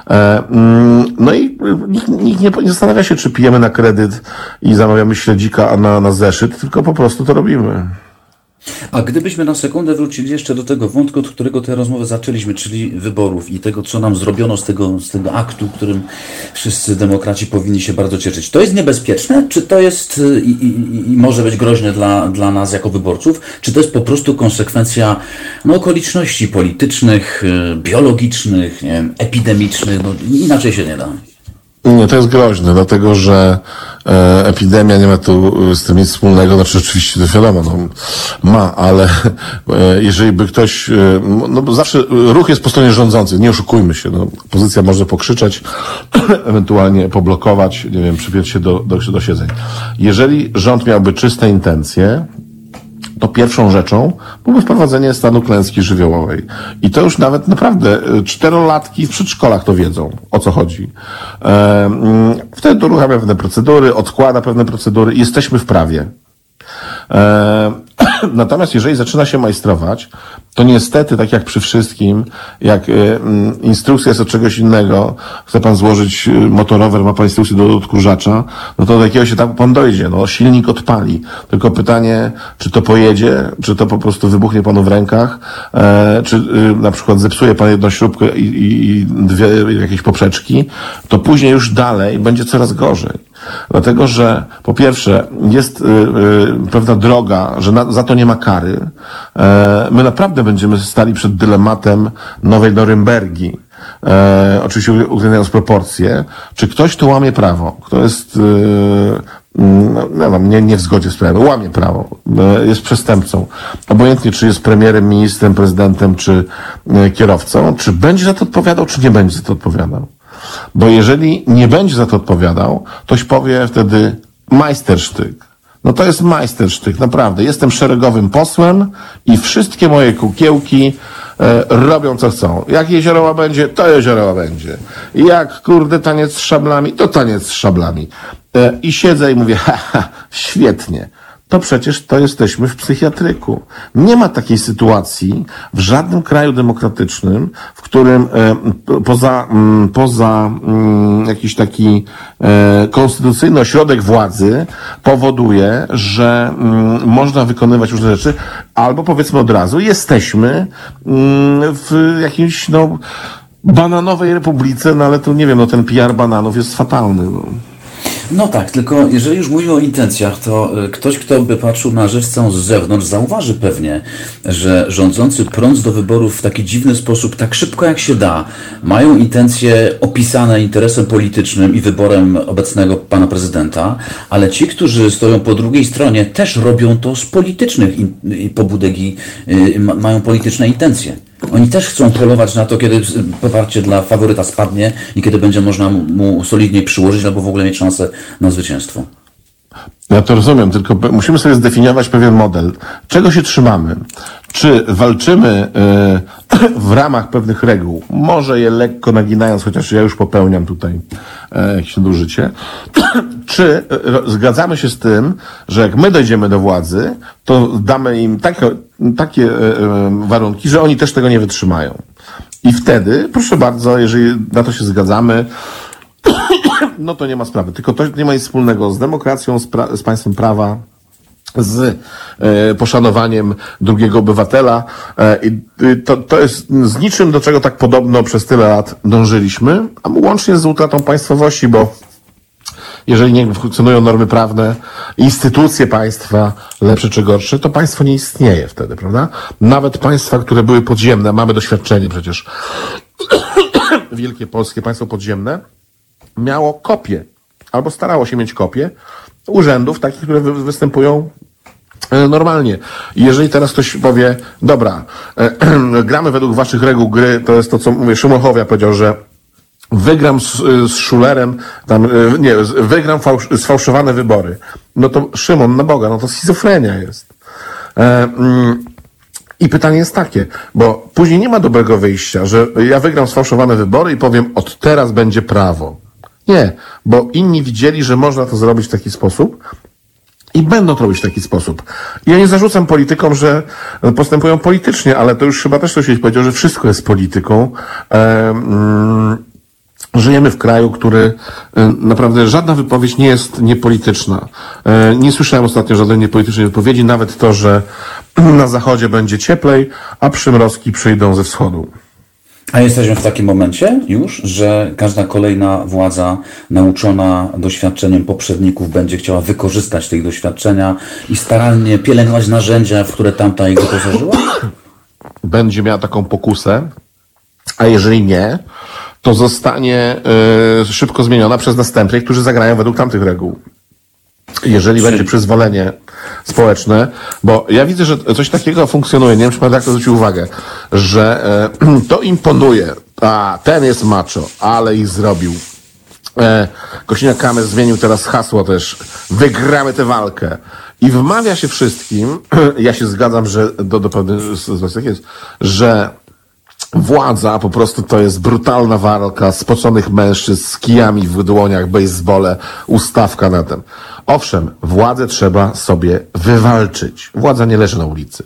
E, mm, no i nikt, nikt nie, nie zastanawia się, czy pijemy na kredyt i zamawiamy śledzika na, na zeszyt, tylko po prostu to robimy. A gdybyśmy na sekundę wrócili jeszcze do tego wątku, od którego tę rozmowę zaczęliśmy, czyli wyborów i tego, co nam zrobiono z tego, z tego aktu, którym wszyscy demokraci powinni się bardzo cieszyć. To jest niebezpieczne? Czy to jest y, i, i, i może być groźne dla, dla nas jako wyborców? Czy to jest po prostu konsekwencja no, okoliczności politycznych, y, biologicznych, nie wiem, epidemicznych? No, inaczej się nie da. Nie, to jest groźne, dlatego że e, epidemia nie ma tu e, z tym nic wspólnego, znaczy oczywiście to wiadomo, no, ma, ale e, jeżeli by ktoś, e, no bo zawsze ruch jest po stronie rządzących, nie oszukujmy się, no, opozycja może pokrzyczeć, ewentualnie poblokować, nie wiem, przypiąć się do, do, do siedzeń. Jeżeli rząd miałby czyste intencje, to pierwszą rzeczą byłoby wprowadzenie stanu klęski żywiołowej. I to już nawet naprawdę y, czterolatki w przedszkolach to wiedzą, o co chodzi. E, mm, wtedy uruchamia pewne procedury, odkłada pewne procedury jesteśmy w prawie. Natomiast jeżeli zaczyna się majstrować, to niestety, tak jak przy wszystkim, jak y, instrukcja jest od czegoś innego, chce pan złożyć y, motorower, ma pan instrukcję do odkurzacza, no to do jakiegoś etapu pan dojdzie, no silnik odpali. Tylko pytanie, czy to pojedzie, czy to po prostu wybuchnie panu w rękach, e, czy y, na przykład zepsuje pan jedną śrubkę i, i, i dwie jakieś poprzeczki, to później już dalej będzie coraz gorzej. Dlatego, że po pierwsze jest y, y, pewna droga, że za to nie ma kary. E, my naprawdę będziemy stali przed dylematem nowej Norymbergi. E, oczywiście uwzględniając proporcje. Czy ktoś tu łamie prawo? Kto jest, y, no, no, nie, nie w zgodzie z prawem, łamie prawo, e, jest przestępcą. Obojętnie, czy jest premierem, ministrem, prezydentem, czy e, kierowcą, czy będzie za to odpowiadał, czy nie będzie za to odpowiadał. Bo jeżeli nie będzie za to odpowiadał, ktoś powie wtedy majstersztyk. No to jest majstersztyk, naprawdę. Jestem szeregowym posłem i wszystkie moje kukiełki e, robią co chcą. Jak jezioroła będzie, to jezioroła będzie. Jak kurde taniec z szablami, to taniec z szablami. E, I siedzę i mówię, haha, świetnie to przecież to jesteśmy w psychiatryku. Nie ma takiej sytuacji w żadnym kraju demokratycznym, w którym e, poza, poza m, jakiś taki e, konstytucyjny ośrodek władzy powoduje, że m, można wykonywać różne rzeczy, albo powiedzmy od razu, jesteśmy w jakimś, no, bananowej republice, no ale tu nie wiem, no ten PR bananów jest fatalny. No. No tak, tylko jeżeli już mówimy o intencjach, to e, ktoś, kto by patrzył na rzecz całą z zewnątrz, zauważy pewnie, że rządzący prąd do wyborów w taki dziwny sposób, tak szybko jak się da, mają intencje opisane interesem politycznym i wyborem obecnego pana prezydenta, ale ci, którzy stoją po drugiej stronie, też robią to z politycznych pobudek i mają polityczne intencje. Oni też chcą polować na to, kiedy poparcie dla faworyta spadnie i kiedy będzie można mu solidniej przyłożyć albo w ogóle mieć szansę na zwycięstwo. Ja to rozumiem, tylko musimy sobie zdefiniować pewien model. Czego się trzymamy? Czy walczymy y, w ramach pewnych reguł, może je lekko naginając, chociaż ja już popełniam tutaj e, jakieś nadużycie, czy e, zgadzamy się z tym, że jak my dojdziemy do władzy, to damy im takie, takie warunki, że oni też tego nie wytrzymają. I wtedy, proszę bardzo, jeżeli na to się zgadzamy, no to nie ma sprawy. Tylko to nie ma nic wspólnego z demokracją, z, pra- z państwem prawa, z e, poszanowaniem drugiego obywatela. E, to, to jest z niczym, do czego tak podobno przez tyle lat dążyliśmy, a łącznie z utratą państwowości, bo jeżeli nie funkcjonują normy prawne, instytucje państwa, lepsze czy gorsze, to państwo nie istnieje wtedy, prawda? Nawet państwa, które były podziemne, mamy doświadczenie przecież, wielkie polskie państwo podziemne, miało kopię, albo starało się mieć kopię urzędów takich, które wy występują e, normalnie. Jeżeli teraz ktoś powie, dobra, e, gramy według waszych reguł gry, to jest to, co mówię, Szumochowia powiedział, że wygram z, z Schulerem, tam, e, nie, wygram fałsz, sfałszowane wybory. No to Szymon, na Boga, no to schizofrenia jest. E, mm, i pytanie jest takie, bo później nie ma dobrego wyjścia, że ja wygram sfałszowane wybory i powiem, od teraz będzie prawo. Nie, bo inni widzieli, że można to zrobić w taki sposób, i będą to robić w taki sposób. Ja nie zarzucam politykom, że postępują politycznie, ale to już chyba też ktoś powiedział, że wszystko jest polityką. Mm, żyjemy w kraju, który e, naprawdę żadna wypowiedź nie jest niepolityczna. E, nie słyszałem ostatnio żadnej niepolitycznej wypowiedzi, nawet to, że na zachodzie będzie cieplej, a przymrozki przyjdą ze wschodu. A jesteśmy w takim momencie już, że każda kolejna władza nauczona doświadczeniem poprzedników będzie chciała wykorzystać tych doświadczenia i starannie pielęgnować narzędzia, w które tamta ich wyposażyła? Będzie miała taką pokusę, a jeżeli nie, to zostanie y, szybko zmieniona przez następnych, którzy zagrają według tamtych reguł jeżeli Czyli... będzie przyzwolenie społeczne, bo ja widzę, że coś takiego funkcjonuje, nie wiem, czy pan to zwrócił uwagę, że e, to imponuje, a ten jest macho, ale ich zrobił. E, Kosiniak-Kamysz zmienił teraz hasło też, wygramy tę walkę. I wmawia się wszystkim, ja się zgadzam, że do, do pewnych jest, że Władza po prostu to jest brutalna walka spoconych mężczyzn z kijami w dłoniach, basebole, ustawka na tym. Owszem, władzę trzeba sobie wywalczyć. Władza nie leży na ulicy.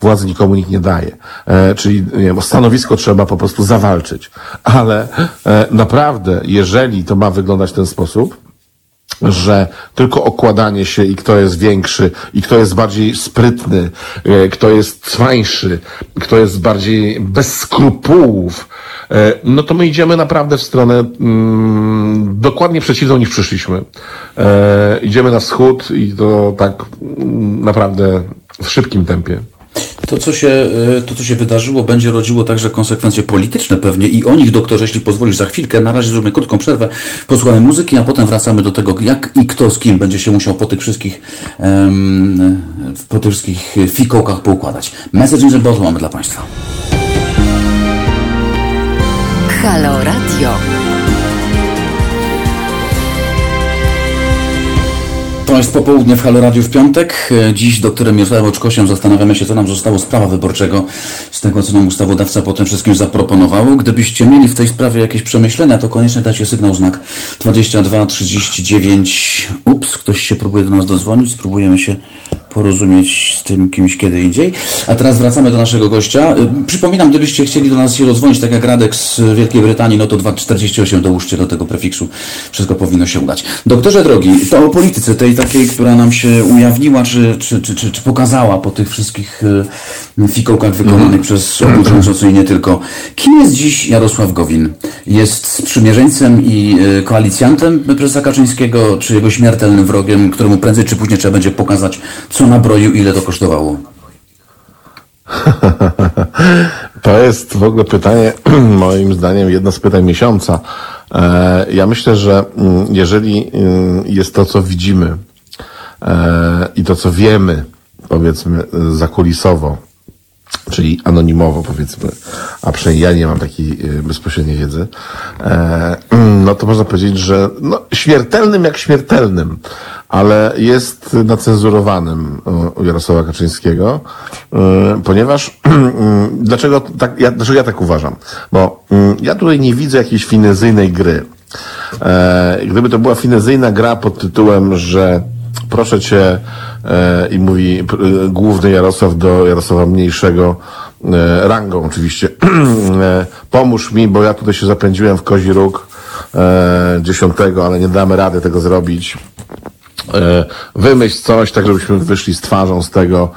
Władzy nikomu nikt nie daje. E, czyli nie wiem, stanowisko trzeba po prostu zawalczyć. Ale e, naprawdę, jeżeli to ma wyglądać w ten sposób, że tylko okładanie się i kto jest większy, i kto jest bardziej sprytny, e, kto jest cwańszy, kto jest bardziej bez skrupułów, e, no to my idziemy naprawdę w stronę mm, dokładnie przeciwną niż przyszliśmy. E, idziemy na wschód i to tak mm, naprawdę w szybkim tempie. To co, się, e, to, co się wydarzyło, będzie rodziło także konsekwencje polityczne pewnie i o nich, doktorze, jeśli pozwolisz, za chwilkę. Na razie zrobimy krótką przerwę, posłuchamy muzyki, a potem wracamy do tego, jak i kto z kim będzie się musiał po tych wszystkich, um, po tych wszystkich fikołkach poukładać. Message in the mamy dla Państwa. Halo Radio. To jest popołudnie w Halo Radiu w piątek. Dziś doktorem Mirosławem Oczkosiem zastanawiamy się, co nam zostało z prawa wyborczego, z tego, co nam ustawodawca po tym wszystkim zaproponował. Gdybyście mieli w tej sprawie jakieś przemyślenia, to koniecznie dajcie sygnał znak 22 39. Ups, ktoś się próbuje do nas dozwonić. Spróbujemy się porozumieć z tym kimś kiedy indziej. A teraz wracamy do naszego gościa. Przypominam, gdybyście chcieli do nas się rozdzwonić, tak jak Radek z Wielkiej Brytanii, no to 248 dołóżcie do tego prefiksu. Wszystko powinno się udać. Doktorze drogi, to o polityce tej takiej, która nam się ujawniła, czy, czy, czy, czy, pokazała po tych wszystkich fikołkach wykonanych mm. przez obóz rządzący i nie tylko. Kim jest dziś Jarosław Gowin? Jest sprzymierzeńcem i koalicjantem prezesa Kaczyńskiego, czy jego śmiertelnym wrogiem, któremu prędzej czy później trzeba będzie pokazać, co nabroił, ile to kosztowało? To jest w ogóle pytanie, moim zdaniem, jedno z pytań miesiąca. Ja myślę, że jeżeli jest to, co widzimy i to, co wiemy, powiedzmy, zakulisowo, czyli anonimowo powiedzmy, a przynajmniej ja nie mam takiej bezpośredniej wiedzy, no to można powiedzieć, że no, śmiertelnym jak śmiertelnym, ale jest nacenzurowanym u Jarosława Kaczyńskiego, ponieważ dlaczego, tak, ja, dlaczego ja tak uważam? Bo ja tutaj nie widzę jakiejś finezyjnej gry. Gdyby to była finezyjna gra pod tytułem, że proszę cię, i mówi główny Jarosław do Jarosława Mniejszego, rangą oczywiście, pomóż mi, bo ja tutaj się zapędziłem w kozi róg dziesiątego, ale nie damy rady tego zrobić. Wymyśl coś, tak żebyśmy wyszli z twarzą z tego.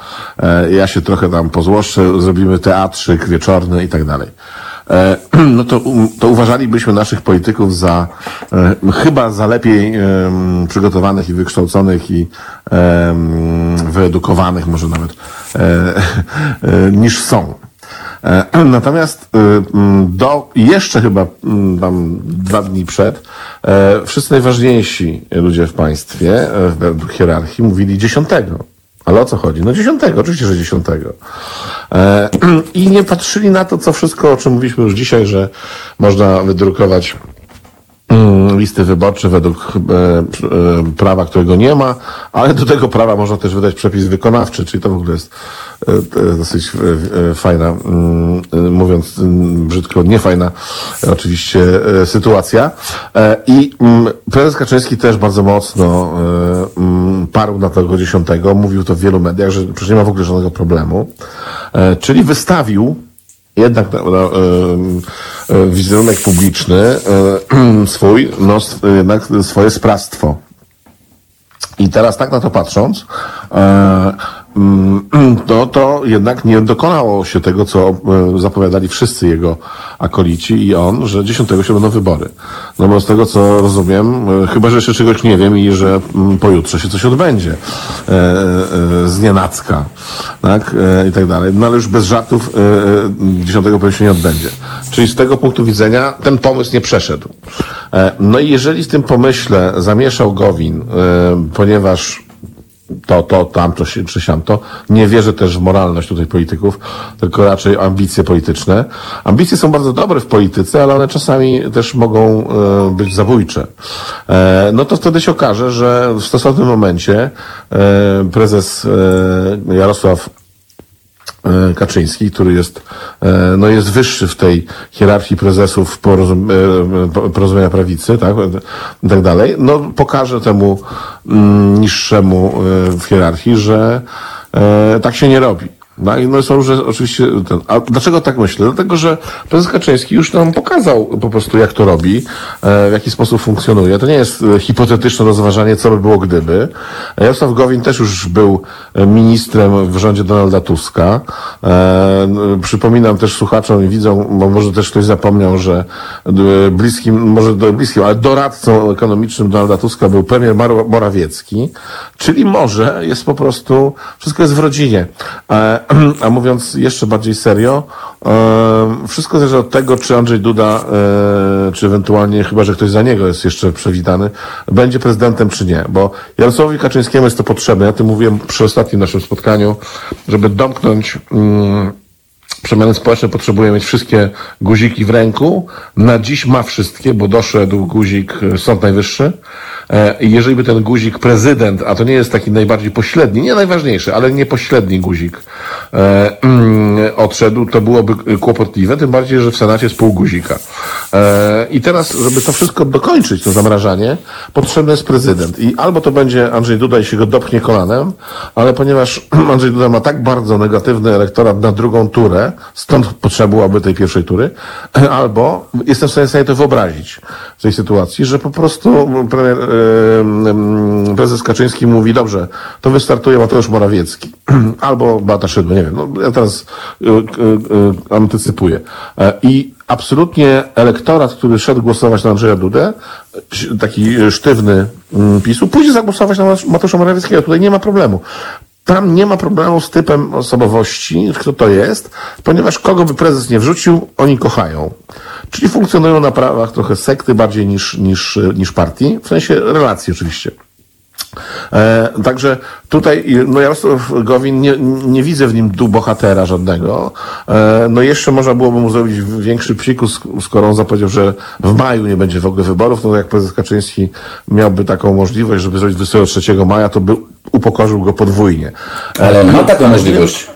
Ja się trochę tam pozłoszczę, zrobimy teatrzyk wieczorny i tak dalej. No to, to uważalibyśmy naszych polityków za chyba za lepiej przygotowanych i wykształconych i wyedukowanych może nawet niż są. Natomiast do jeszcze chyba tam dwa dni przed wszyscy najważniejsi ludzie w państwie według hierarchii mówili dziesiątego. Ale o co chodzi? No dziesiątego, oczywiście, że dziesiątego. I nie patrzyli na to, co wszystko, o czym mówiliśmy już dzisiaj, że można wydrukować listy wyborcze według prawa, którego nie ma, ale do tego prawa można też wydać przepis wykonawczy, czyli to w ogóle jest dosyć fajna, mówiąc brzydko, niefajna oczywiście sytuacja. I prezes Kaczyński też bardzo mocno parł na tego dziesiątego, mówił to w wielu mediach, że przecież nie ma w ogóle żadnego problemu, czyli wystawił jednak no, e, wizerunek publiczny e, swój, no jednak swoje sprawstwo. I teraz tak na to patrząc, e, no to jednak nie dokonało się tego, co zapowiadali wszyscy jego akolici i on, że 10 się będą wybory. No bo z tego, co rozumiem, chyba, że jeszcze czegoś nie wiem i że pojutrze się coś odbędzie z nienacka, tak, i tak dalej. No ale już bez żartów 10 pewnie się nie odbędzie. Czyli z tego punktu widzenia ten pomysł nie przeszedł. No i jeżeli w tym pomyśle zamieszał Gowin, ponieważ to, to, tamto, czy siamto. Nie wierzę też w moralność tutaj polityków, tylko raczej ambicje polityczne. Ambicje są bardzo dobre w polityce, ale one czasami też mogą e, być zabójcze. E, no to wtedy się okaże, że w stosownym momencie e, prezes e, Jarosław Kaczyński, który jest, e, no jest wyższy w tej hierarchii prezesów e, po- porozumienia prawicy, tak, tak dalej, no pokaże temu mm, niższemu e, w hierarchii, że e, tak się nie robi. No i no są że oczywiście ten, a dlaczego tak myślę? Dlatego, że prezes Kaczyński już nam pokazał po prostu jak to robi, e, w jaki sposób funkcjonuje. To nie jest e, hipotetyczne rozważanie, co by było gdyby. Jarosław Gowin też już był e, ministrem w rządzie Donalda Tuska. Przypominam też słuchaczom i widzom, bo może też ktoś zapomniał, że bliskim, może do bliskim, ale doradcą ekonomicznym Donalda Tuska był premier Morawiecki, czyli może jest po prostu, wszystko jest w rodzinie. A mówiąc jeszcze bardziej serio, e, wszystko zależy od tego, czy Andrzej Duda, e, czy ewentualnie, chyba że ktoś za niego jest jeszcze przewidany, będzie prezydentem, czy nie. Bo Jarosławowi Kaczyńskiemu jest to potrzebne. Ja tym mówiłem przy ostatnim naszym spotkaniu, żeby domknąć. Mm, Przemiany społeczne potrzebuje mieć wszystkie guziki w ręku. Na dziś ma wszystkie, bo doszedł guzik Sąd Najwyższy. E, jeżeli by ten guzik prezydent, a to nie jest taki najbardziej pośredni, nie najważniejszy, ale nie pośredni guzik, e, mm, odszedł, to byłoby kłopotliwe, tym bardziej, że w Senacie jest pół guzika. E, I teraz, żeby to wszystko dokończyć, to zamrażanie, potrzebny jest prezydent. I albo to będzie Andrzej Duda i się go dopchnie kolanem, ale ponieważ Andrzej Duda ma tak bardzo negatywny elektorat na drugą turę, stąd potrzeba byłaby tej pierwszej tury, albo jestem w stanie sobie to wyobrazić w tej sytuacji, że po prostu premier, em, prezes Kaczyński mówi, dobrze, to wystartuje Mateusz Morawiecki, albo Beata Szydło, nie wiem, no ja teraz e, e, e, antycypuję. E, I absolutnie elektorat, który szedł głosować na Andrzeja Dudę, taki sztywny mm, PiSu, pójdzie zagłosować na Mateusza Morawieckiego. Tutaj nie ma problemu. Tam nie ma problemu z typem osobowości, kto to jest, ponieważ kogo by prezes nie wrzucił, oni kochają. Czyli funkcjonują na prawach trochę sekty bardziej niż, niż, niż partii, w sensie relacji oczywiście. E, także tutaj no Jarosław Gowin nie, nie widzę w nim tu bohatera żadnego. E, no jeszcze można byłoby mu zrobić większy psikus, skoro on zapowiedział, że w maju nie będzie w ogóle wyborów, no jak prezes Kaczyński miałby taką możliwość, żeby zrobić 23 maja, to by upokorzył go podwójnie. E, Ale ma taką możliwość.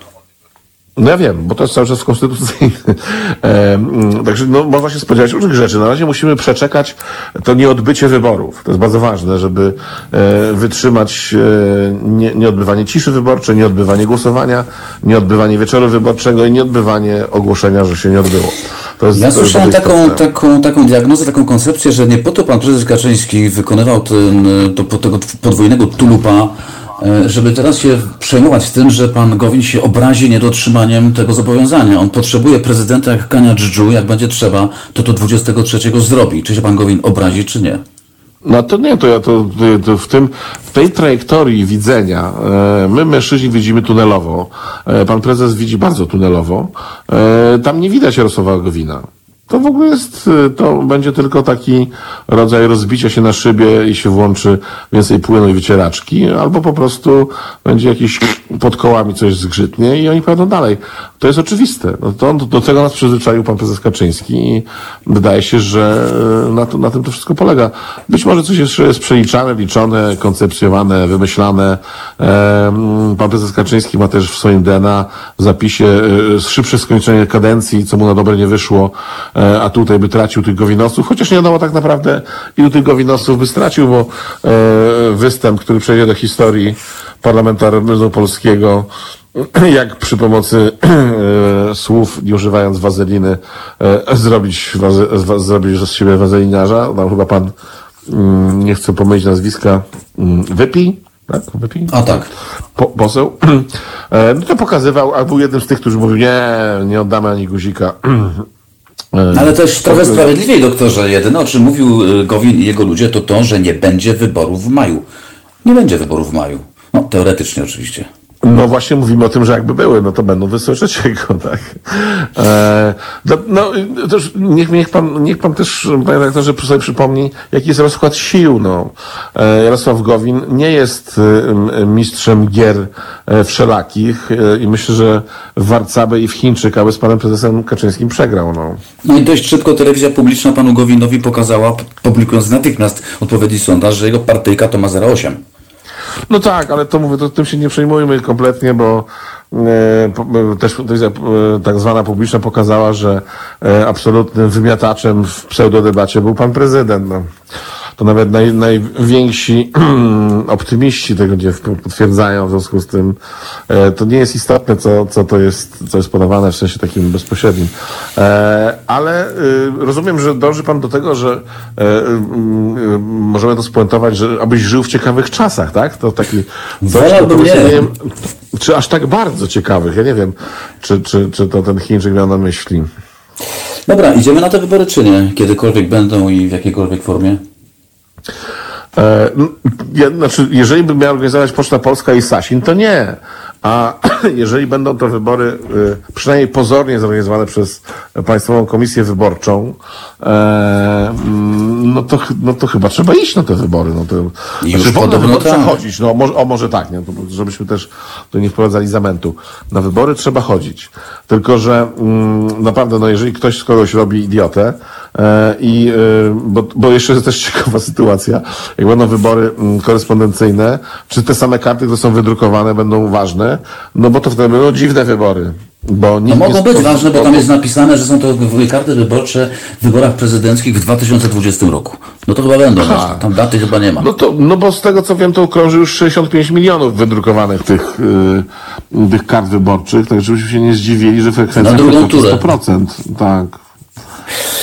No ja wiem, bo to jest cały czas konstytucyjny. E, mm, także no, można się spodziewać różnych rzeczy. Na razie musimy przeczekać to nieodbycie wyborów. To jest bardzo ważne, żeby e, wytrzymać e, nie, nieodbywanie ciszy wyborczej, nieodbywanie głosowania, nieodbywanie wieczoru wyborczego i nieodbywanie ogłoszenia, że się nie odbyło. To jest, Ja to słyszałem taką, taką, taką diagnozę, taką koncepcję, że nie po to pan prezes Kaczyński wykonywał ten, to, po- tego podwójnego tulupa, e, żeby teraz się przejmować tym, że pan Gowin się obrazi niedotrzymaniem tego zobowiązania. On potrzebuje prezydenta jak Kania Dżdżu, jak będzie trzeba, to to 23 zrobi. Czy się pan Gowin obrazi, czy nie? No to nie, to ja to, to, w tym, w tej trajektorii widzenia, e, my mężczyźni widzimy tunelowo, e, pan prezes widzi bardzo tunelowo, e, tam nie widać Jarosława Gowina. To w ogóle jest, e, to będzie tylko taki rodzaj rozbicia się na szybie i się włączy więcej płynu i wycieraczki, albo po prostu będzie jakiś pod kołami coś zgrzytnie i oni pojadą dalej. To jest oczywiste. No to, do tego nas przyzwyczaił pan prezes Kaczyński i wydaje się, że e, na, to, na tym to wszystko polega. Być może coś jeszcze jest przeliczane, liczone, koncepcjonowane, wymyślane. E, mm, pan prezes Kaczyński ma też w swoim DNA w zapisie e, szybsze skończenie kadencji, co mu na dobre nie wyszło, a tutaj by tracił tych gowinosów, chociaż nie wiadomo tak naprawdę, ilu tych gowinosów by stracił, bo występ, który przejdzie do historii parlamentaryzmu polskiego, jak przy pomocy e, słów, nie używając wazeliny, e, zrobić, waze, zrobić z siebie wazeliniarza. Tam chyba pan, mm, nie chcę pomylić nazwiska, mm, wypij, tak? Wypij? A tak. Po, poseł. E, no to pokazywał, a był jednym z tych, którzy mówił, nie, nie oddamy ani guzika. Ale też trochę to- sprawiedliwiej, doktorze. Jedyne, o czym mówił Gowin i jego ludzie, to to, że nie będzie wyborów w maju. Nie będzie wyborów w maju. No, teoretycznie oczywiście. No właśnie mówimy o tym, że jakby były, no to będą wysłać trzeciego, tak. E, no, no też niech, niech, pan, niech pan też, panie redaktorze, sobie przypomni, jaki jest rozkład sił, no. E, Jarosław Gowin nie jest e, mistrzem gier e, wszelakich e, i myślę, że w Warcabe i w Chińczyk, aby z panem prezesem Kaczyńskim przegrał, no. No i dość szybko telewizja publiczna panu Gowinowi pokazała, publikując natychmiast odpowiedzi sondaż, że jego partyjka to ma 0,8. No tak, ale to mówię, to tym się nie przejmujmy kompletnie, bo e, e, też telewizja e, tak zwana publiczna pokazała, że absolutnym wymiataczem w pseudodebacie był pan prezydent. No. To nawet naj, najwięksi optymiści tego nie potwierdzają, w związku z tym e, to nie jest istotne, co, co to jest, co jest podawane w sensie takim bezpośrednim. E, ale e, rozumiem, że dąży pan do tego, że możemy to spuentować, że abyś żył w ciekawych czasach, tak? To taki coś, to nie. wiem, czy aż tak bardzo ciekawych. Ja nie wiem, czy, czy, czy to ten Chińczyk miał na myśli. Dobra, idziemy na te wybory czy nie? Kiedykolwiek będą i w jakiejkolwiek formie? E, ja, znaczy, jeżeli by miała organizować Poczta Polska i Sasin, to nie. A jeżeli będą to wybory y, przynajmniej pozornie zorganizowane przez Państwową Komisję Wyborczą, e, no, to, no to chyba trzeba iść na te wybory. No to, Już w ogóle podobno wybory trzeba tak. chodzić. No, może, o, może tak, nie? To, żebyśmy też tu nie wprowadzali zamętu. Na wybory trzeba chodzić. Tylko, że mm, naprawdę, no, jeżeli ktoś z kogoś robi idiotę, e, i, e, bo, bo jeszcze jest też ciekawa sytuacja, jak będą wybory mm, korespondencyjne, czy te same karty, które są wydrukowane, będą ważne, no bo to wtedy będą dziwne wybory. Bo No mogą być ważne, bo tam jest napisane, że są to karty wyborcze w wyborach prezydenckich w 2020 roku. No to chyba będą ważne. Tam daty chyba nie ma. No to, no bo z tego co wiem, to krąży już 65 milionów wydrukowanych tych, y, tych kart wyborczych, tak żebyśmy się nie zdziwili, że frekwencja Na drugą turę. 100%. Tak.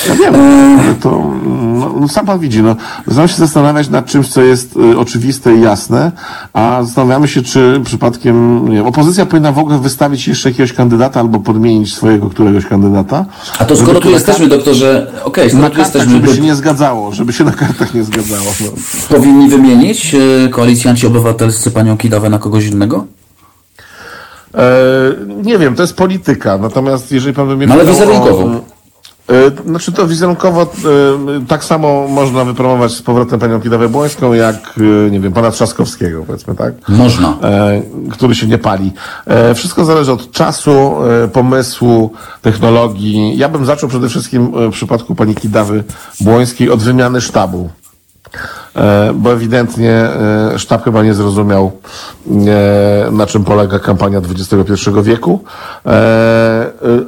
Ja wiem, ale to, no, no sam pan widzi, no, zaczynamy się zastanawiać nad czymś, co jest y, oczywiste i jasne, a zastanawiamy się, czy przypadkiem, nie wiem, opozycja powinna w ogóle wystawić jeszcze jakiegoś kandydata albo podmienić swojego któregoś kandydata. A to skoro tu na jesteśmy, doktorze, okej, Na skoro tu jesteśmy, żeby się nie zgadzało, żeby się na kartach nie zgadzało. No. powinni wymienić e, koalicjanci obywatelscy panią Kidawę na kogoś innego? E, nie wiem, to jest polityka. Natomiast jeżeli pan by mnie No ale wizerunkowo. E, znaczy to wizerunkowo e, tak samo można wypromować z powrotem panią Kidawę Błońską, jak, e, nie wiem, pana Trzaskowskiego, powiedzmy, tak? Można. Który się nie pali. Wszystko zależy od czasu, pomysłu, technologii. Ja bym zaczął przede wszystkim w przypadku pani Kidawy Błońskiej od wymiany sztabu. E, bo ewidentnie e, sztab chyba nie zrozumiał, e, na czym polega kampania XXI wieku.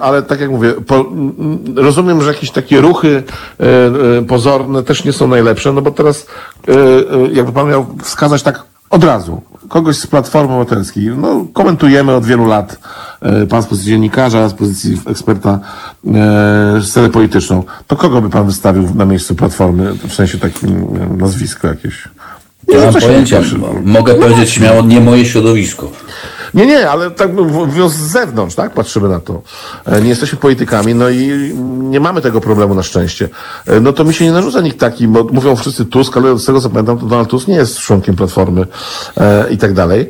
Ale tak jak mówię, rozumiem, że jakieś takie ruchy pozorne też nie są najlepsze, no bo teraz jakby pan miał wskazać tak od razu, kogoś z Platformy Obywatelskiej, no komentujemy od wielu lat, pan z pozycji dziennikarza, z pozycji eksperta e, scenę polityczną, to kogo by pan wystawił na miejscu Platformy, w sensie takim nazwisko jakieś? Nie mam pojęcia. Mogę powiedzieć śmiało, nie moje środowisko. Nie, nie, ale tak z zewnątrz, tak, patrzymy na to. E, Nie jesteśmy politykami, no i nie mamy tego problemu na szczęście. E, No to mi się nie narzuca nikt taki, bo mówią wszyscy Tusk, ale z tego co pamiętam, to Donald Tusk nie jest członkiem Platformy e, i tak dalej. E,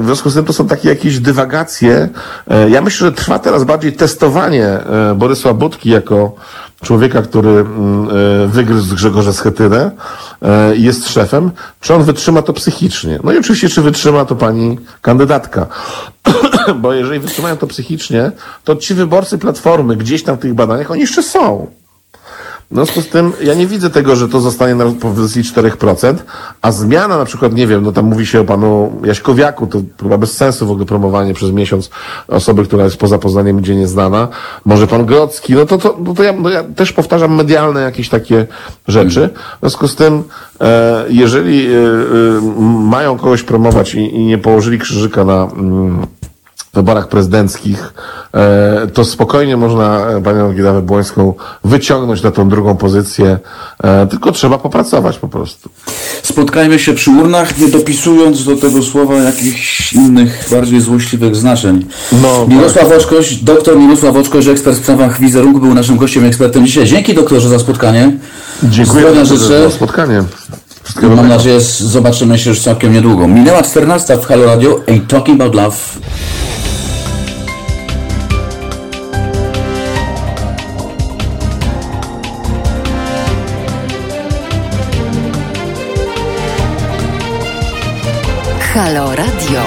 w związku z tym to są takie jakieś dywagacje. E, ja myślę, że trwa teraz bardziej testowanie e, Borysła Budki jako człowieka, który mm, e, wygryzł Grzegorza Schetynę e, i jest szefem, czy on wytrzyma to psychicznie. No i oczywiście, czy wytrzyma to pani kandydatka. Bo jeżeli wytrzymają to psychicznie, to ci wyborcy Platformy gdzieś tam w tych badaniach, oni jeszcze są. W związku z tym ja nie widzę tego, że to zostanie na powyżej 4%, a zmiana na przykład, nie wiem, no tam mówi się o panu Jaśkowiaku, to chyba bez sensu w ogóle promowanie przez miesiąc osoby, która jest poza Poznaniem gdzie nieznana. Może pan Grodzki, no to, to, no to ja, no ja też powtarzam medialne jakieś takie rzeczy. W związku z tym, e, jeżeli e, e, mają kogoś promować i, i nie położyli krzyżyka na... Mm, wyborach prezydenckich, e, to spokojnie można e, panią Gidawę Błońską wyciągnąć na tą drugą pozycję, e, tylko trzeba popracować po prostu. Spotkajmy się przy urnach, nie dopisując do tego słowa jakichś innych, bardziej złośliwych znaczeń. No, Mirosław Oczkoś, doktor Mirosław Oczkoś, ekspert w sprawach wizerunku, był naszym gościem, ekspertem dzisiaj. Dzięki doktorze za spotkanie. Dziękuję Zdrowia za, życzę. za spotkanie. Mam nadzieję, zobaczymy się już całkiem niedługo. Minęła 14 w Halo Radio. Ain't talking about love. Halo Radio.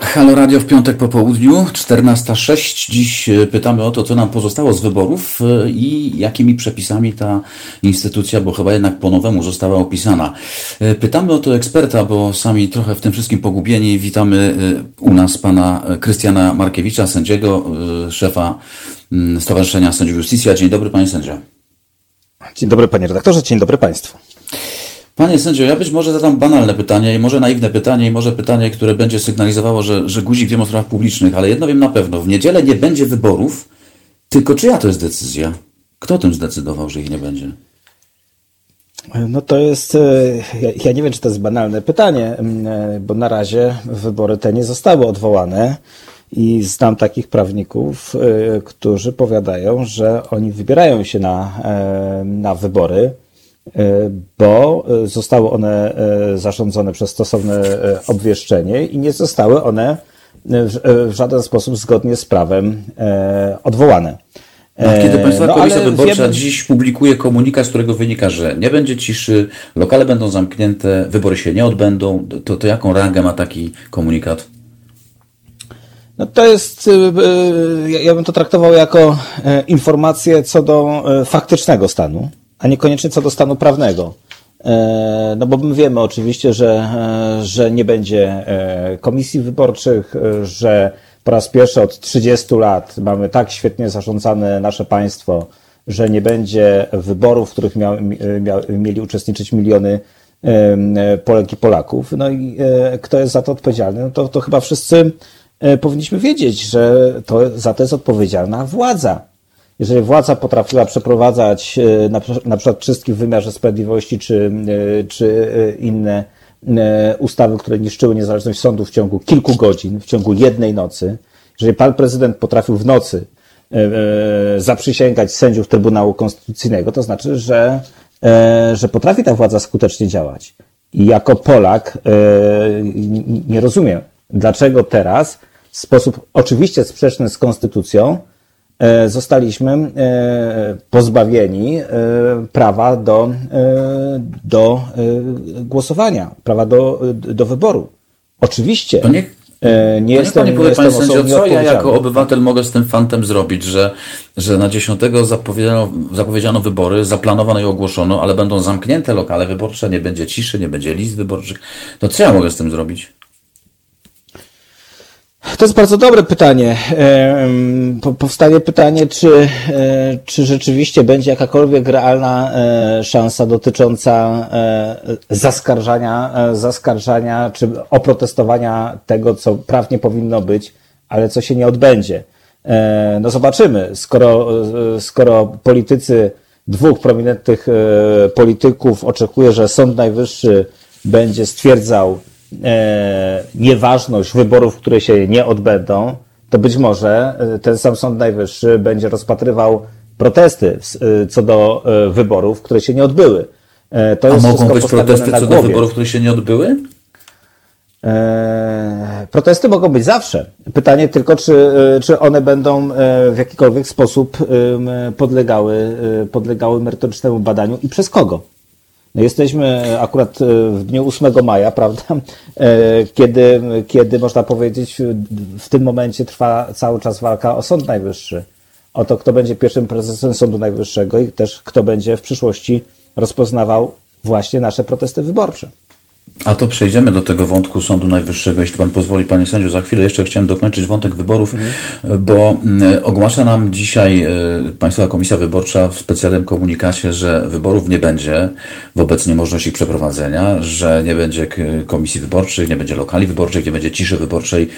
Halo Radio w piątek po południu, 14.06. Dziś e, pytamy o to, co nam pozostało z wyborów e, i jakimi przepisami ta instytucja, bo chyba jednak po nowemu została opisana. E, pytamy o to eksperta, bo sami trochę w tym wszystkim pogubieni. Witamy u nas pana Krystiana Markiewicza, sędziego, szefa mm, Stowarzyszenia Sędziów Justicja. Dzień dobry, panie sędzia. Dzień dobry, panie redaktorze, dzień dobry państwu. Panie sędzio, ja być może zadam banalne pytanie i może naiwne pytanie i może pytanie, które będzie sygnalizowało, że, że guzik wiem o sprawach publicznych, ale jedno wiem na pewno. W niedzielę nie będzie wyborów, tylko czyja to jest decyzja? Kto tym zdecydował, że ich nie będzie? No to jest, e, ja, nie wiem, czy to jest banalne pytanie, e, bo na razie wybory te nie zostały odwołane i znam takich prawników, e, którzy powiadają, że oni wybierają się na, na wybory bo e, zostały one e, zarządzone przez stosowne obwieszczenie i nie zostały one w żaden sposób zgodnie z prawem odwołane. No, kiedy Państwowa no, Komisja Wyborcza wiemy... dziś publikuje komunikat, z którego wynika, że nie będzie ciszy, lokale będą zamknięte, wybory się nie odbędą, to, to jaką rangę ma taki komunikat? No to jest, ja bym to traktował jako informację co do faktycznego stanu a niekoniecznie co do stanu prawnego. E, no bo my wiemy oczywiście, że, e, że nie będzie e, komisji wyborczych, że po raz pierwszy od 30 lat mamy tak świetnie zarządzane nasze państwo, że nie będzie wyborów, w których mia, mia, mieli uczestniczyć miliony Polek i Polaków. No i kto jest za to odpowiedzialny? No to, to chyba wszyscy powinniśmy wiedzieć, że to, za to jest odpowiedzialna władza jeżeli władza potrafiła przeprowadzać e, na, przykład czystki w wymiarze sprawiedliwości czy, e, czy e, inne ustawy, które niszczyły niezależność sądu w ciągu kilku godzin, w ciągu jednej nocy, jeżeli pan prezydent potrafił w nocy zaprzysięgać sędziów Trybunału Konstytucyjnego, to znaczy, że, że potrafi ta władza skutecznie działać. I jako Polak nie rozumiem, dlaczego teraz w sposób oczywiście sprzeczny z konstytucją zostaliśmy e, pozbawieni e, prawa do, do głosowania, prawa do, do wyboru. Oczywiście. To niech, nie to jestem, nie powie, panie sędzio, co ja jako obywatel mogę z tym fantem zrobić, że, że na 10 zapowiedziano, zapowiedziano wybory, zaplanowano i ogłoszono, ale będą zamknięte lokale wyborcze, nie będzie ciszy, nie będzie list wyborczych. To co ja mogę z tym zrobić? To jest bardzo dobre pytanie. Powstaje pytanie, czy, e, czy rzeczywiście będzie jakakolwiek realna e, szansa dotycząca e, zaskarżania, zaskarżania czy oprotestowania tego, co prawnie powinno być, ale co się nie odbędzie. No zobaczymy, skoro, skoro politycy, dwóch prominentnych polityków oczekuje, że Sąd Najwyższy będzie stwierdzał, nieważność wyborów, które się nie odbędą, to być może e, ten sam Sąd Najwyższy będzie rozpatrywał protesty e, co do e, wyborów, które się nie odbyły. To A mogą być protesty co do wyborów, które się nie odbyły? Protesty mogą być zawsze. Pytanie tylko, czy, czy one będą w jakikolwiek sposób podlegały, podlegały merytorycznemu badaniu i przez kogo. No jesteśmy akurat e, w dniu 8 maja, prawda? E, kiedy, kiedy można powiedzieć, w tym momencie trwa cały czas walka o Sąd Najwyższy. O to, kto będzie pierwszym prezesem Sądu Najwyższego i też kto będzie w przyszłości rozpoznawał właśnie nasze protesty wyborcze. A to przejdziemy do tego wątku Sądu Najwyższego, jeśli Pan pozwoli, Panie Sędziu. Za chwilę jeszcze chciałem dokończyć wątek wyborów, mhm. bo mm, ogłasza nam dzisiaj e, Państwowa Komisja Wyborcza w specjalnym komunikacie, że wyborów nie będzie wobec niemożności ich przeprowadzenia, że nie będzie komisji wyborczych, nie będzie lokali wyborczych, nie będzie ciszy wyborczej.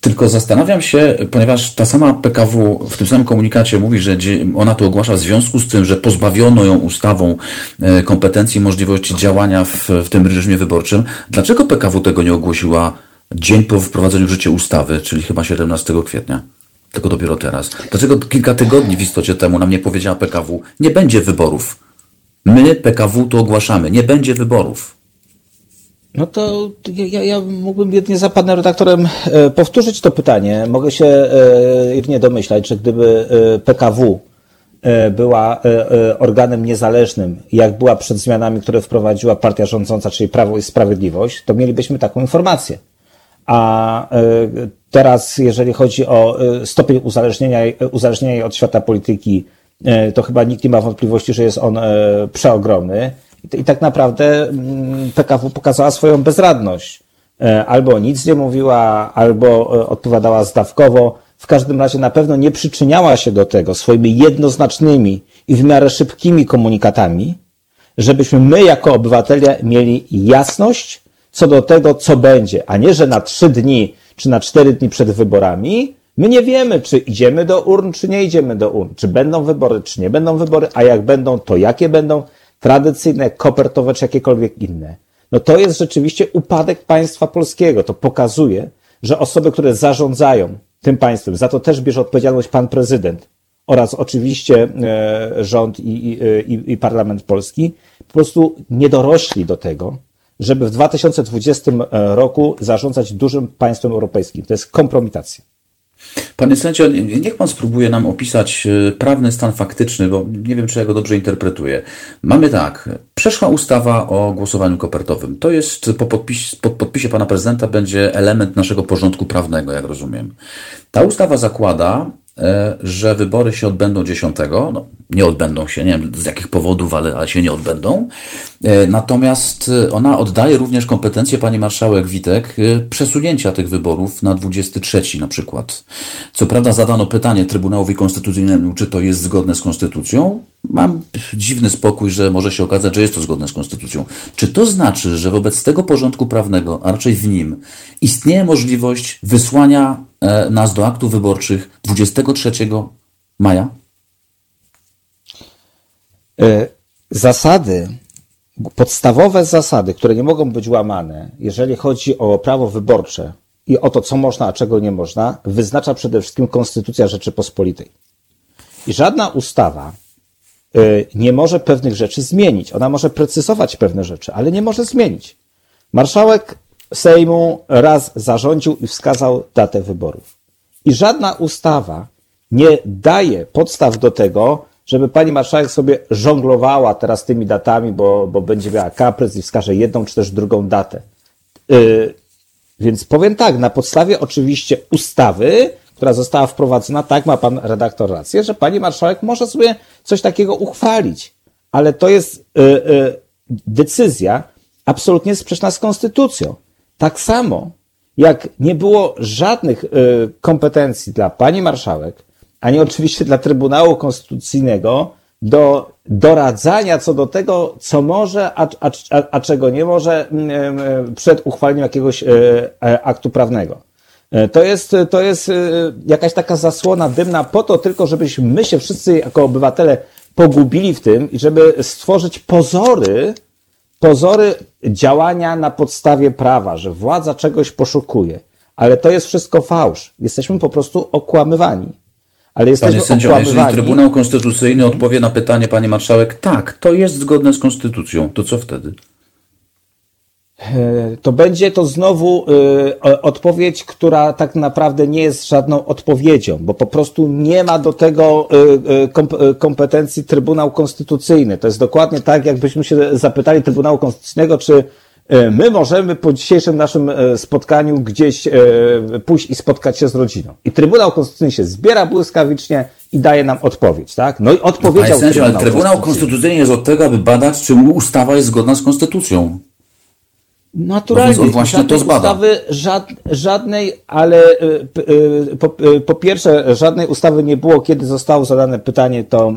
Tylko zastanawiam się, ponieważ ta sama PKW w tym samym komunikacie mówi, że ona to ogłasza w związku z tym, że pozbawiono ją ustawą e, kompetencji i możliwości działania w, w tym reżimie wyborczym. Dlaczego PKW tego nie ogłosiła dzień po wprowadzeniu w życie ustawy, czyli chyba 17 kwietnia? tylko dopiero teraz? Dlaczego kilka tygodni w istocie temu nam nie powiedziała PKW, nie będzie wyborów? My, PKW, to ogłaszamy, nie będzie wyborów. No to ja, ja mógłbym jedynie za panem redaktorem e, powtórzyć to pytanie. Mogę się e, nie domyślać, że gdyby e, PKW była organem niezależnym, jak była przed zmianami, które wprowadziła partia rządząca, czyli Prawo i Sprawiedliwość, to mielibyśmy taką informację. A teraz, jeżeli chodzi o stopień uzależnienia, uzależnienia od świata polityki, to chyba nikt nie ma wątpliwości, że jest on przeogromny. I, tak naprawdę mm, PKW pokazała swoją bezradność. E, albo nic nie mówiła, albo e, odpowiadała zdawkowo. W każdym razie na pewno nie przyczyniała się do tego swoimi jednoznacznymi i w miarę szybkimi komunikatami, żebyśmy my jako obywatele mieli jasność co do tego, co będzie, a nie, że na trzy dni czy na cztery dni przed wyborami my nie wiemy, czy idziemy do urn, czy nie idziemy do urn, czy będą wybory, czy nie będą wybory, a jak będą, to jakie będą tradycyjne, kopertowe czy jakiekolwiek inne, no to jest rzeczywiście upadek państwa polskiego. To pokazuje, że osoby, które zarządzają tym państwem, za to też bierze odpowiedzialność pan prezydent oraz oczywiście e, rząd i, i, i parlament polski, po prostu nie dorośli do tego, żeby w 2020 roku zarządzać dużym państwem europejskim. To jest kompromitacja. Panie sędzio, niech pan spróbuje nam opisać e, prawny stan faktyczny, bo nie wiem, czy ja go dobrze interpretuję. Mamy tak, przeszła ustawa o głosowaniu kopertowym. To jest po, podpis, po podpisie pana prezydenta będzie element naszego porządku prawnego, jak rozumiem. Ta ustawa zakłada, że wybory się odbędą 10. No, nie odbędą się, nie wiem z jakich powodów, ale, ale się nie odbędą. E, natomiast e, ona oddaje również kompetencje pani marszałek Witek przesunięcia tych wyborów na 23 na przykład. Co prawda zadano pytanie Trybunałowi Konstytucyjnemu, czy to jest zgodne z konstytucją. Mam dziwny spokój, że może się okazać, że jest to zgodne z konstytucją. Czy to znaczy, że wobec tego porządku prawnego, a raczej w nim, istnieje możliwość wysłania E, nas do aktów wyborczych 23 maja? E, zasady, podstawowe zasady, które nie mogą być łamane, jeżeli chodzi o prawo wyborcze i o to, co można, a czego nie można, wyznacza przede wszystkim Konstytucja Rzeczypospolitej. I żadna ustawa e, nie może pewnych rzeczy zmienić. Ona może precyzować pewne rzeczy, ale nie może zmienić. Marszałek Sejmu raz zarządził i wskazał datę wyborów. I żadna ustawa nie daje podstaw do tego, żeby pani marszałek sobie żonglowała teraz tymi datami, bo, bo będzie miała kaprys i wskaże jedną czy też drugą datę. Yy, więc powiem tak, na podstawie oczywiście ustawy, która została wprowadzona, tak ma pan redaktor rację, że pani marszałek może sobie coś takiego uchwalić, ale to jest yy, yy, decyzja absolutnie sprzeczna z konstytucją. Tak samo, jak nie było żadnych y, kompetencji dla pani marszałek, ani oczywiście dla Trybunału Konstytucyjnego do doradzania co do tego, co może, a, a, a czego nie może y, przed uchwaleniem jakiegoś aktu prawnego. To jest, to jest jakaś taka zasłona dymna po to tylko, żebyśmy my się wszyscy jako obywatele pogubili w tym i żeby stworzyć pozory, pozory działania na podstawie prawa, że władza czegoś poszukuje, ale to jest wszystko fałsz. Jesteśmy po prostu okłamywani. Ale jesteśmy Panie sędzio, jeżeli Trybunał Konstytucyjny odpowie na pytanie Pani Marszałek, tak, to jest zgodne z Konstytucją, to co wtedy? E, to będzie to znowu y, odpowiedź, która tak naprawdę nie jest żadną odpowiedzią, bo po prostu nie ma do tego y, kompetencji Trybunał Konstytucyjny. To jest dokładnie tak, jakbyśmy się zapytali Trybunału Konstytucyjnego, czy my możemy po dzisiejszym naszym spotkaniu gdzieś pójść i spotkać się z rodziną. I Trybunał Konstytucyjny się zbiera błyskawicznie i daje nam odpowiedź, tak? No i odpowiedział no, Trybunał, ale Trybunał Konstytucyjny jest od tego, aby badać, czy ustawa jest zgodna z Konstytucją. Naturalnie. On właśnie to zbada. ustawy żad, żadnej, ale y, y, po, y, po, pierwsze, żadnej ustawy nie było, kiedy zostało zadane pytanie, to,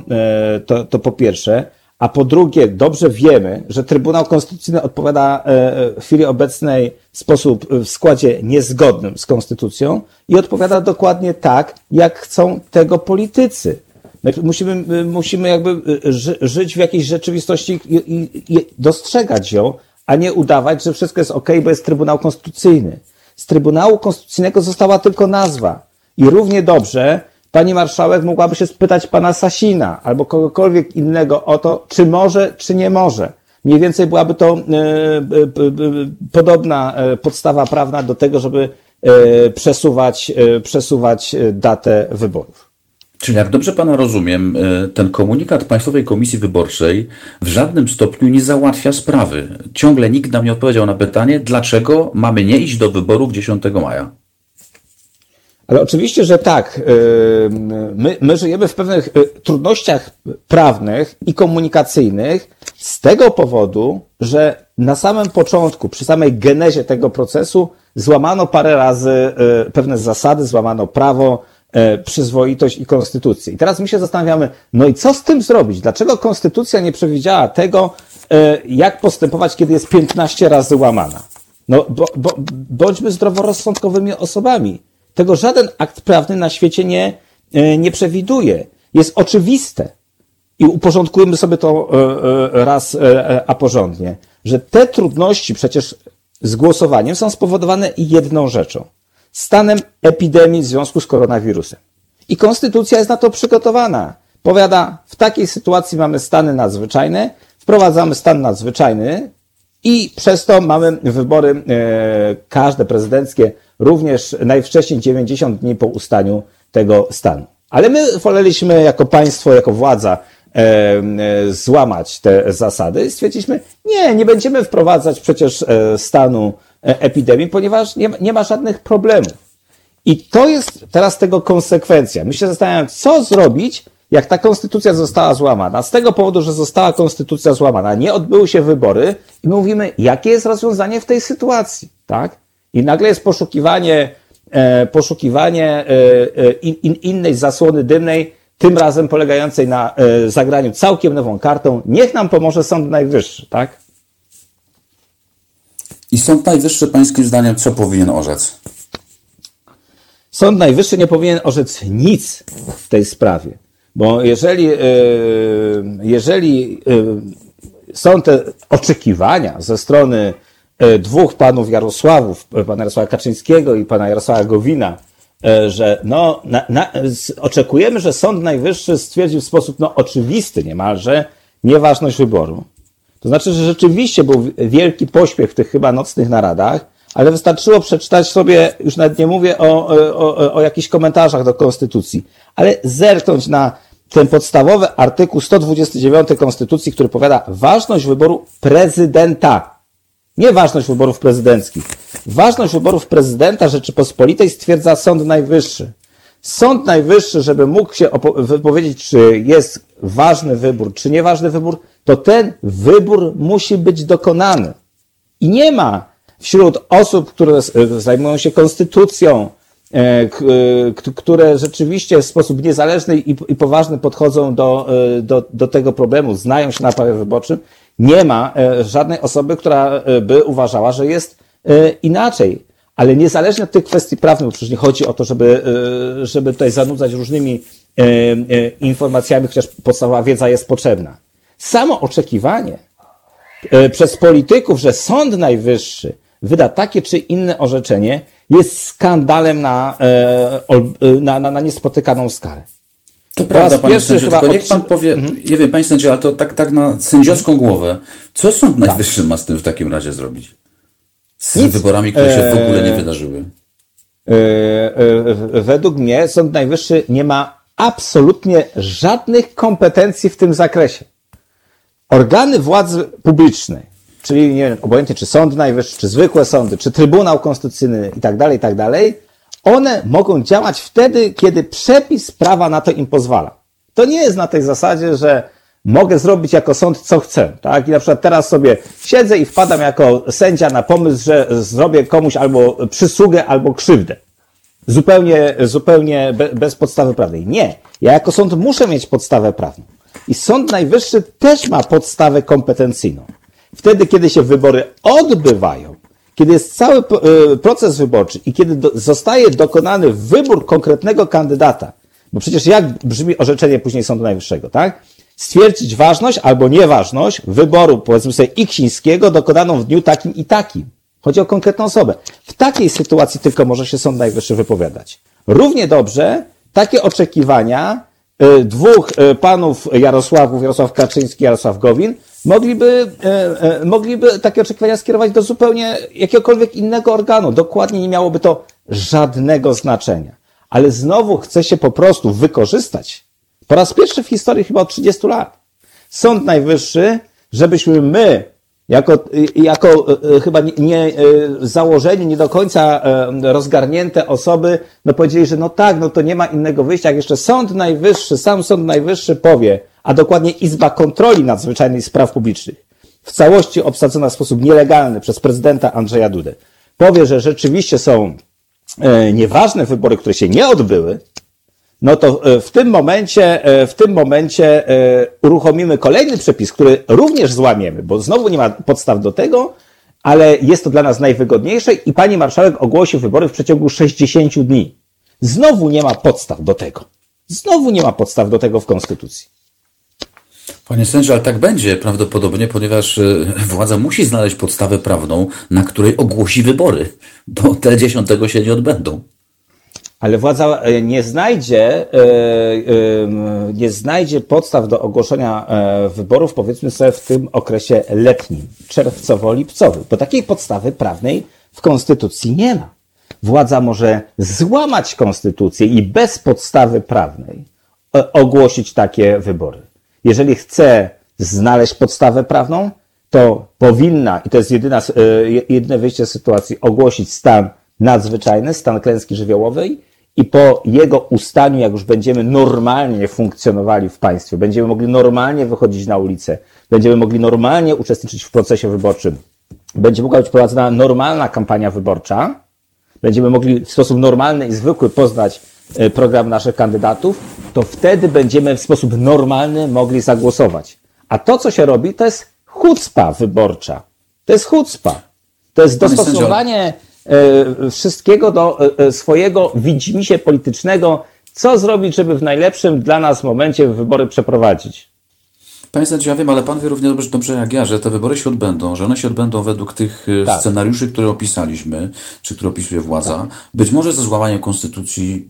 to, to po pierwsze. A po drugie, dobrze wiemy, że Trybunał Konstytucyjny odpowiada w chwili obecnej w sposób, w składzie niezgodnym z Konstytucją i odpowiada dokładnie tak, jak chcą tego politycy. My musimy, musimy jakby żyć w jakiejś rzeczywistości i dostrzegać ją, a nie udawać, że wszystko jest ok, bo jest Trybunał Konstytucyjny. Z Trybunału Konstytucyjnego została tylko nazwa. I równie dobrze pani marszałek mogłaby się spytać pana Sasina albo kogokolwiek innego o to, czy może, czy nie może. Mniej więcej byłaby to e, podobna podstawa prawna do tego, żeby przesuwać, przesuwać datę wyborów. Czyli jak dobrze pana rozumiem, e, ten komunikat Państwowej Komisji Wyborczej w żadnym stopniu nie załatwia sprawy. Ciągle nikt nam nie odpowiedział na pytanie, dlaczego mamy nie iść do wyborów 10 maja. Ale oczywiście, że tak. E, my, my żyjemy w pewnych e, trudnościach prawnych i komunikacyjnych z tego powodu, że na samym początku, przy samej genezie tego procesu, złamano parę razy pewne zasady, złamano prawo, przyzwoitość i konstytucję. I teraz my się zastanawiamy, no i co z tym zrobić? Dlaczego konstytucja nie przewidziała tego, e, jak postępować, kiedy jest 15 razy łamana? No, bo, bo, bądźmy zdroworozsądkowymi osobami. Tego żaden akt prawny na świecie nie, e, nie przewiduje. Jest oczywiste. I uporządkujmy sobie to raz a porządnie, że te trudności przecież z głosowaniem są spowodowane jedną rzeczą – stanem epidemii w związku z koronawirusem. I konstytucja jest na to przygotowana. Powiada, w takiej sytuacji mamy stany nadzwyczajne, wprowadzamy stan nadzwyczajny i przez to mamy wybory e, każde prezydenckie również najwcześniej 90 dni po ustaniu tego stanu. Ale my woleliśmy jako państwo, jako władza e, e, złamać te zasady i stwierdziliśmy, nie, nie będziemy wprowadzać przecież e, stanu epidemii, ponieważ nie, nie ma żadnych problemów. I to jest teraz tego konsekwencja. My się zastanawiamy, co zrobić, jak ta konstytucja została złamana. Z tego powodu, że została konstytucja złamana, nie odbyły się wybory i my mówimy, jakie jest rozwiązanie w tej sytuacji, tak? I nagle jest poszukiwanie, e, poszukiwanie e, e in, in, innej zasłony dymnej, tym razem polegającej na e, zagraniu całkiem nową kartą. Niech nam pomoże Sąd Najwyższy, tak? I Sąd Najwyższy, pańskim zdaniem, co powinien orzec? Sąd Najwyższy nie powinien orzec nic w tej sprawie. Bo jeżeli, e, jeżeli e, są te oczekiwania ze strony e, dwóch panów Jarosławów, pana Jarosława Kaczyńskiego i pana Jarosława Gowina, że no, na, na, oczekujemy, że Sąd Najwyższy stwierdził w sposób no, oczywisty niemalże nieważność wyboru, to znaczy, że rzeczywiście był wielki pośpiech w tych chyba nocnych naradach, ale wystarczyło przeczytać sobie, już nawet nie mówię o, o, o jakichś komentarzach do Konstytucji, ale zerknąć na ten podstawowy artykuł 129 Konstytucji, który powiada ważność wyboru prezydenta. Nie ważność wyborów prezydenckich. Ważność wyborów prezydenta Rzeczypospolitej stwierdza Sąd Najwyższy. Sąd Najwyższy, żeby mógł się wypowiedzieć, czy jest ważny wybór, czy nieważny wybór, to ten wybór musi być dokonany. I nie ma wśród osób, które zajmują się konstytucją, e, e, które rzeczywiście w sposób niezależny i poważny podchodzą do, e, do, do tego problemu, znają się na prawie wyborczym, nie ma żadnej osoby, która by uważała, że jest inaczej. Ale niezależnie od tych kwestii prawnych, bo przecież nie chodzi o to, żeby, żeby tutaj zanudzać różnymi informacjami, chociaż podstawowa wiedza jest potrzebna samo oczekiwanie przez polityków, że Sąd Najwyższy wyda takie czy inne orzeczenie, jest skandalem na, na, na, na niespotykaną skalę. To prawda, panie sędzio, tylko niech pan powie, mhm. nie wiem, panie sędzio, ale to tak, tak na sędziowską głowę, co Sąd tak. Najwyższy tak. ma z tym w takim razie zrobić? Z Nic. wyborami, które się w ogóle nie wydarzyły. Według mnie Sąd Najwyższy nie ma absolutnie żadnych kompetencji w tym zakresie organy władzy publicznej, czyli nie wiem, obojętnie czy Sąd Najwyższy, czy zwykłe sądy, czy Trybunał Konstytucyjny i tak dalej, i tak dalej, one mogą działać wtedy, kiedy przepis prawa na to im pozwala. To nie jest na tej zasadzie, że mogę zrobić jako sąd, co chcę, tak? I na przykład teraz sobie siedzę i wpadam jako sędzia na pomysł, że zrobię komuś albo przysługę, albo krzywdę. Zupełnie, zupełnie bez podstawy prawnej. Nie. Ja jako sąd muszę mieć podstawę prawną. I Sąd Najwyższy też ma podstawę kompetencyjną. Wtedy, kiedy się wybory odbywają, kiedy jest cały e, proces wyborczy i kiedy zostaje dokonany wybór konkretnego kandydata, bo przecież jak brzmi orzeczenie później Sądu Najwyższego, tak? Stwierdzić ważność albo nieważność wyboru, powiedzmy sobie, Iksińskiego dokonaną w dniu takim i takim. Chodzi o konkretną osobę. W takiej sytuacji tylko może się Sąd Najwyższy wypowiadać. Równie dobrze takie oczekiwania y, dwóch y, panów Jarosławów, Jarosław Kaczyński, Jarosław Gowin, mogliby, y, mogliby takie oczekiwania skierować do zupełnie jakiegokolwiek innego organu. Dokładnie nie miałoby to żadnego znaczenia. Ale znowu chce się po prostu wykorzystać po raz pierwszy w historii chyba od 30 lat. Sąd Najwyższy, żebyśmy my, jako, jako e, chyba nie, nie e, założeni, nie do końca rozgarnięte osoby, no powiedzieli, że no tak, no to nie ma innego wyjścia, jak jeszcze Sąd Najwyższy, sam Sąd Najwyższy powie, a dokładnie Izba Kontroli Nadzwyczajnej Spraw Publicznych, w całości obsadzona w sposób nielegalny przez prezydenta Andrzeja Dudę, powie, że rzeczywiście są nieważne wybory, które się nie odbyły, no to e, w tym momencie, e, w tym momencie e, uruchomimy kolejny przepis, który również złamiemy, bo znowu nie ma podstaw do tego, ale jest to dla nas najwygodniejsze i pani marszałek ogłosi wybory w przeciągu 60 dni. Znowu nie ma podstaw do tego. Znowu nie ma podstaw do tego w Konstytucji. Panie sędzio, ale tak będzie prawdopodobnie, ponieważ władza musi znaleźć podstawę prawną, na której ogłosi wybory, bo te dziesiątego się nie odbędą. Ale władza e, nie znajdzie, e, nie znajdzie podstaw do ogłoszenia e, wyborów, powiedzmy sobie, w tym okresie letnim, czerwcowo-lipcowym, bo takiej podstawy prawnej w Konstytucji nie ma. Władza może złamać Konstytucję i bez podstawy prawnej ogłosić takie wybory. Jeżeli chce znaleźć podstawę prawną, to powinna, i to jest jedyna, jedyne wyjście z sytuacji, ogłosić stan nadzwyczajny, stan klęski żywiołowej i po jego ustaniu, jak już będziemy normalnie funkcjonowali w państwie, będziemy mogli normalnie wychodzić na ulicę, będziemy mogli normalnie uczestniczyć w procesie wyborczym, będzie mogła być prowadzona normalna kampania wyborcza, będziemy mogli w sposób normalny i zwykły poznać e, program naszych kandydatów, to wtedy będziemy w sposób normalny mogli zagłosować. A to, co się robi, to jest chucpa wyborcza. To jest chucpa. To jest dostosowanie wszystkiego do e, e, swojego widzimisię politycznego, co zrobić, żeby w najlepszym dla nas momencie wybory przeprowadzić. Panie sędzio, ja wiem, ale pan wie równie dobrze, dobrze jak ja, że te wybory się odbędą, że one się odbędą według tych tak. scenariuszy, które opisaliśmy, czy które opisuje władza. Tak. Być może ze złamaniem konstytucji,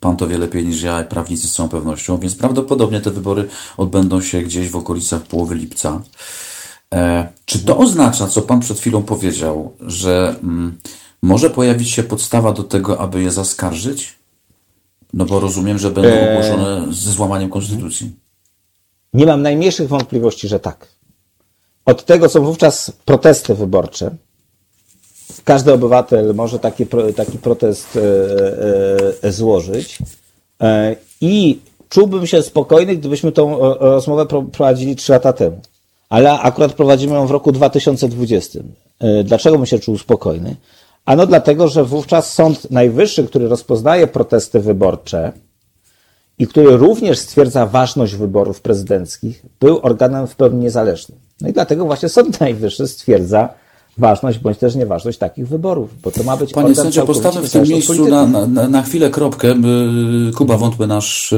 pan to wie lepiej niż ja, prawnicy z całą pewnością, więc prawdopodobnie te wybory odbędą się gdzieś w okolicach połowy lipca. E, czy to oznacza, co pan przed chwilą powiedział, że mm, może pojawić się podstawa do tego, aby je zaskarżyć? No bo rozumiem, że będą eee. ogłoszone ze złamaniem konstytucji. Nie mam najmniejszych wątpliwości, że tak. Od tego są wówczas protesty wyborcze. Każdy obywatel może taki, taki protest e, e, złożyć. E, I czułbym się spokojny, gdybyśmy tą rozmowę prowadzili trzy lata temu. Ale akurat prowadzimy ją w roku 2020. Dlaczego bym się czuł spokojny? Ano dlatego, że wówczas Sąd Najwyższy, który rozpoznaje protesty wyborcze i który również stwierdza ważność wyborów prezydenckich, był organem w pełni niezależnym. No i dlatego właśnie Sąd Najwyższy stwierdza ważność bądź też nieważność takich wyborów, bo to ma być Panie sędzio, postawmy w tym miejscu na, na, na, chwilę kropkę. Kuba Wątły, nasz,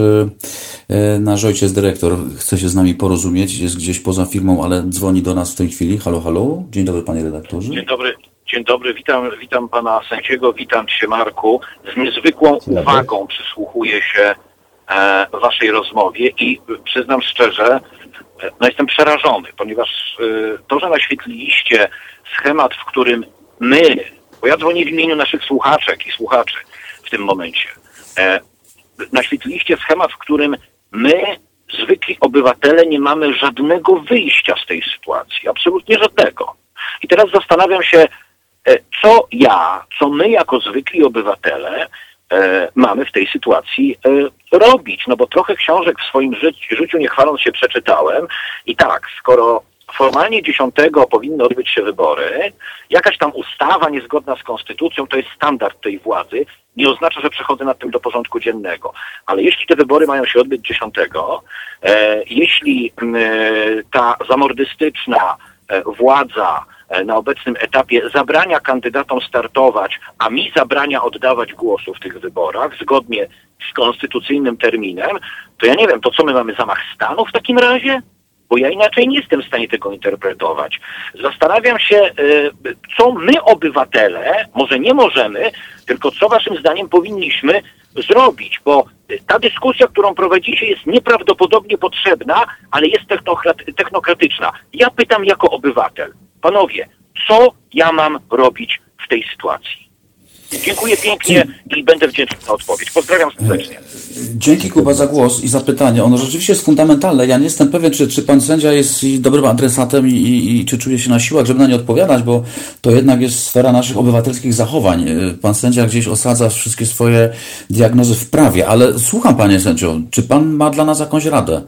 e, nasz ojciec dyrektor, chce się z nami porozumieć, jest gdzieś poza firmą, ale dzwoni do nas w tej chwili. Halo, halo. Dzień dobry, panie redaktorze. Dzień dobry. Dzień dobry, witam, witam pana sędziego, witam cię Marku. Z niezwykłą uwagą przysłuchuję się e, waszej rozmowie i przyznam szczerze, e, no jestem przerażony, ponieważ e, to, że naświetliliście schemat, w którym my, bo ja dzwonię w imieniu naszych słuchaczek i słuchaczy w tym momencie, e, naświetliliście schemat, w którym my, zwykli obywatele, nie mamy żadnego wyjścia z tej sytuacji, absolutnie żadnego. I teraz zastanawiam się, co ja, co my jako zwykli obywatele e, mamy w tej sytuacji e, robić. No bo trochę książek w swoim życiu, życiu nie chwaląc się przeczytałem i tak, skoro formalnie 10 powinny odbyć się wybory, jakaś tam ustawa niezgodna z konstytucją, to jest standard tej władzy, nie oznacza, że przechodzę nad tym do porządku dziennego. Ale jeśli te wybory mają się odbyć 10, e, jeśli e, ta zamordystyczna e, władza na obecnym etapie zabrania kandydatom startować, a mi zabrania oddawać głosu w tych wyborach zgodnie z konstytucyjnym terminem, to ja nie wiem, to co my mamy zamach stanu w takim razie? Bo ja inaczej nie jestem w stanie tego interpretować. Zastanawiam się, e, co my obywatele, może nie możemy, tylko co waszym zdaniem powinniśmy zrobić, bo ta dyskusja, którą prowadzicie, jest nieprawdopodobnie potrzebna, ale jest technokratyczna. Ja pytam jako obywatel, panowie, co ja mam robić w tej sytuacji? Dziękuję pięknie i będę wdzięczny za odpowiedź. Pozdrawiam serdecznie. Dzięki Kuba za głos i za pytanie. Ono rzeczywiście jest fundamentalne. Ja nie jestem pewien, czy, czy pan sędzia jest dobrym adresatem i, i, i, czy czuje się na siłach, żeby na nie odpowiadać, bo to jednak jest sfera naszych obywatelskich zachowań. Pan sędzia gdzieś osadza wszystkie swoje diagnozy w prawie, ale słucham panie sędzio, czy pan ma dla nas jakąś radę?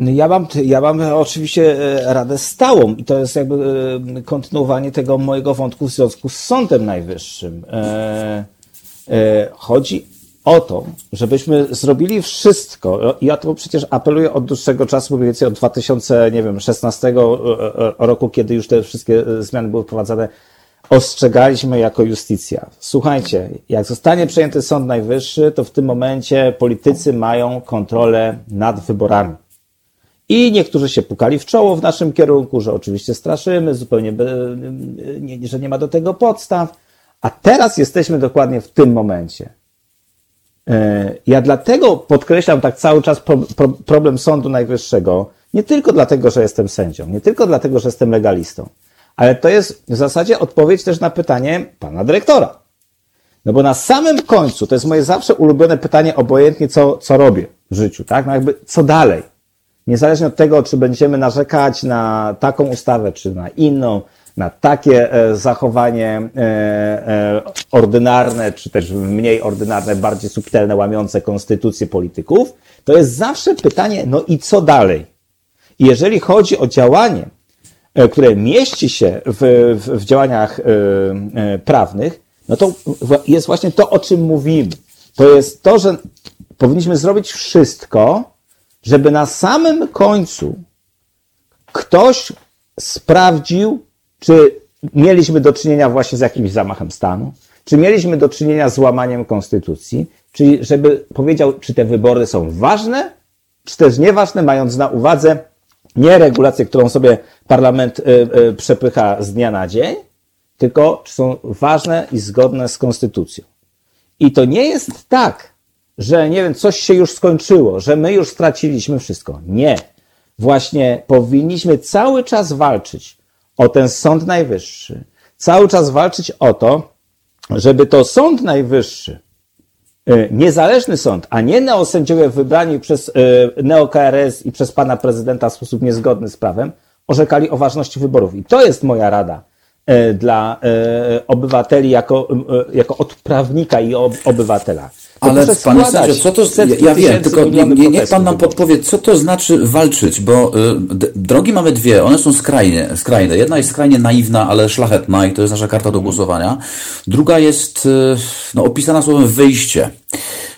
No ja mam, ja mam oczywiście e, radę stałą i to jest jakby e, kontynuowanie tego mojego wątku w związku z Sądem Najwyższym. E, chodzi o to, żebyśmy zrobili wszystko. Ja to przecież apeluję od dłuższego czasu, mniej więcej od 2016 roku, kiedy już te wszystkie zmiany były wprowadzane. Ostrzegaliśmy jako justicja. Słuchajcie, jak zostanie przejęty Sąd Najwyższy, to w tym momencie politycy mają kontrolę nad wyborami. I niektórzy się pukali w czoło w naszym kierunku, że oczywiście straszymy, zupełnie, nie, że nie ma do tego podstaw. A teraz jesteśmy dokładnie w tym momencie. E, ja dlatego podkreślam tak cały czas problem Sądu Najwyższego, nie tylko dlatego, że jestem sędzią, nie tylko dlatego, że jestem legalistą, ale to jest w zasadzie odpowiedź też na pytanie pana dyrektora. No bo na samym końcu, to jest moje zawsze ulubione pytanie, obojętnie co, co robię w życiu, tak? No jakby co dalej? Niezależnie od tego, czy będziemy narzekać na taką ustawę, czy na inną, na takie e, zachowanie e, e, ordynarne, czy też mniej ordynarne, bardziej subtelne, łamiące konstytucję polityków, to jest zawsze pytanie, no i co dalej? I jeżeli chodzi o działanie, które mieści się w, w, w działaniach prawnych, no to jest właśnie to, o czym mówimy. To jest to, że powinniśmy zrobić wszystko, żeby na samym końcu ktoś sprawdził, czy mieliśmy do czynienia właśnie z jakimś zamachem stanu, czy mieliśmy do czynienia z łamaniem konstytucji, czyli żeby powiedział, czy te wybory są ważne, czy też nieważne, mając na uwadze nie regulację, którą sobie parlament y, y, przepycha z dnia na dzień, tylko czy są ważne i zgodne z konstytucją. I to nie jest tak, że nie wiem, coś się już skończyło, że my już straciliśmy wszystko. Nie. Właśnie powinniśmy cały czas walczyć o ten Sąd Najwyższy. Cały czas walczyć o to, żeby to Sąd Najwyższy, y, niezależny sąd, a nie neosędziowie wybrani przez y, neo-KRS i przez pana prezydenta w sposób niezgodny z prawem, orzekali o ważności wyborów. I to jest moja rada y, dla obywateli jako, jako odprawnika i obywatela. Ale panie sędzio, co to, ja, ja wiem, tylko nie, nie, niech pan nam podpowie, co to znaczy walczyć, bo y, drogi mamy dwie, one są skrajnie, skrajne. Jedna jest skrajnie naiwna, ale szlachetna i to jest nasza karta do głosowania. Druga jest y, no, opisana słowem wyjście.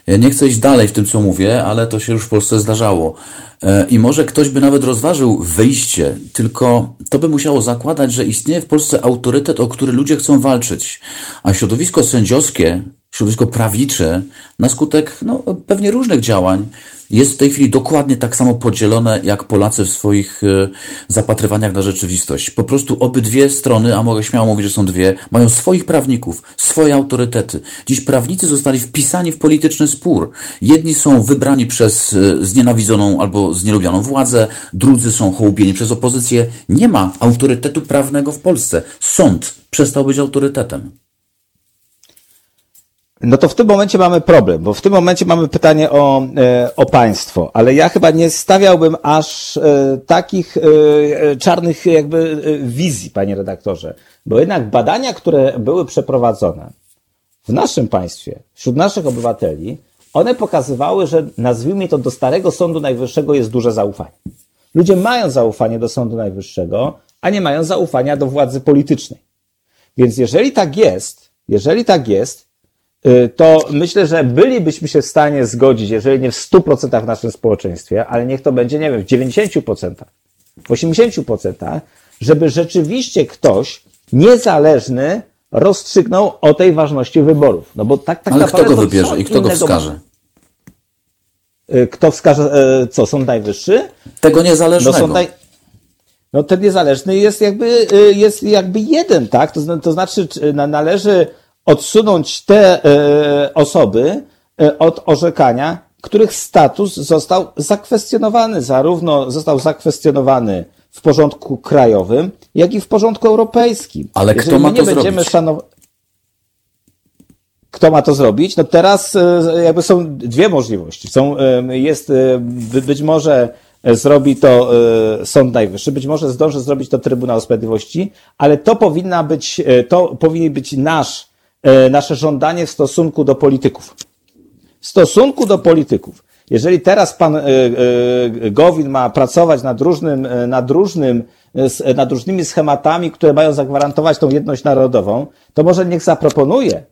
Ja nie chcę iść dalej w tym, co mówię, ale to się już w Polsce zdarzało. E, I może ktoś by nawet rozważył wyjście, tylko to by musiało zakładać, że istnieje w Polsce autorytet, o który ludzie chcą walczyć. A środowisko sędziowskie, środowisko prawicze, na skutek no, pewnie różnych działań, jest w tej chwili dokładnie tak samo podzielone jak Polacy w swoich e, zapatrywaniach na rzeczywistość. Po prostu obydwie strony, a mogę śmiało mówić, że są dwie, mają swoich prawników, swoje autorytety. Dziś prawnicy zostali wpisani w polityczny spór. Jedni są wybrani przez e, znienawidzoną albo znielubianą władzę, drudzy są hołubieni przez opozycję. Nie ma autorytetu prawnego w Polsce. Sąd przestał być autorytetem. No to w tym momencie mamy problem, bo w tym momencie mamy pytanie o, e, o państwo, ale ja chyba nie stawiałbym aż e, takich e, czarnych jakby wizji, panie redaktorze, bo jednak badania, które były przeprowadzone w naszym państwie, wśród naszych obywateli, one pokazywały, że nazwijmy to do starego Sądu Najwyższego jest duże zaufanie. Ludzie mają zaufanie do Sądu Najwyższego, a nie mają zaufania do władzy politycznej. Więc jeżeli tak jest, jeżeli tak jest, to myślę, że bylibyśmy się w stanie zgodzić, jeżeli nie w 100% w naszym społeczeństwie, ale niech to będzie, nie wiem, w 90%, w 80%, żeby rzeczywiście ktoś niezależny rozstrzygnął o tej ważności wyborów. No bo tak, tak Ale kto go wybierze i kto go wskaże? Y, kto wskaże, y, co, Sąd Najwyższy? Tego niezależnego. No, naj... no ten niezależny jest jakby, jest jakby jeden, tak? To, to znaczy należy odsunąć te e, osoby, od orzekania, których status został zakwestionowany. Zarówno został zakwestionowany w porządku krajowym, jak i w porządku europejskim. Ale Jeżeli kto ma to zrobić? Szanow... Kto ma to zrobić? No teraz jakby są dwie możliwości. Są, jest być może zrobi to Sąd Najwyższy, być może zdąży zrobić to Trybunał Sprawiedliwości, ale to powinna być, to powinien być nasz, nasze żądanie w stosunku do polityków w stosunku do polityków. Jeżeli teraz pan e, e, Gowin ma pracować nad różnym, e, nad różnym, nad różnymi schematami, które mają zagwarantować tą jedność narodową, to może niech zaproponuje,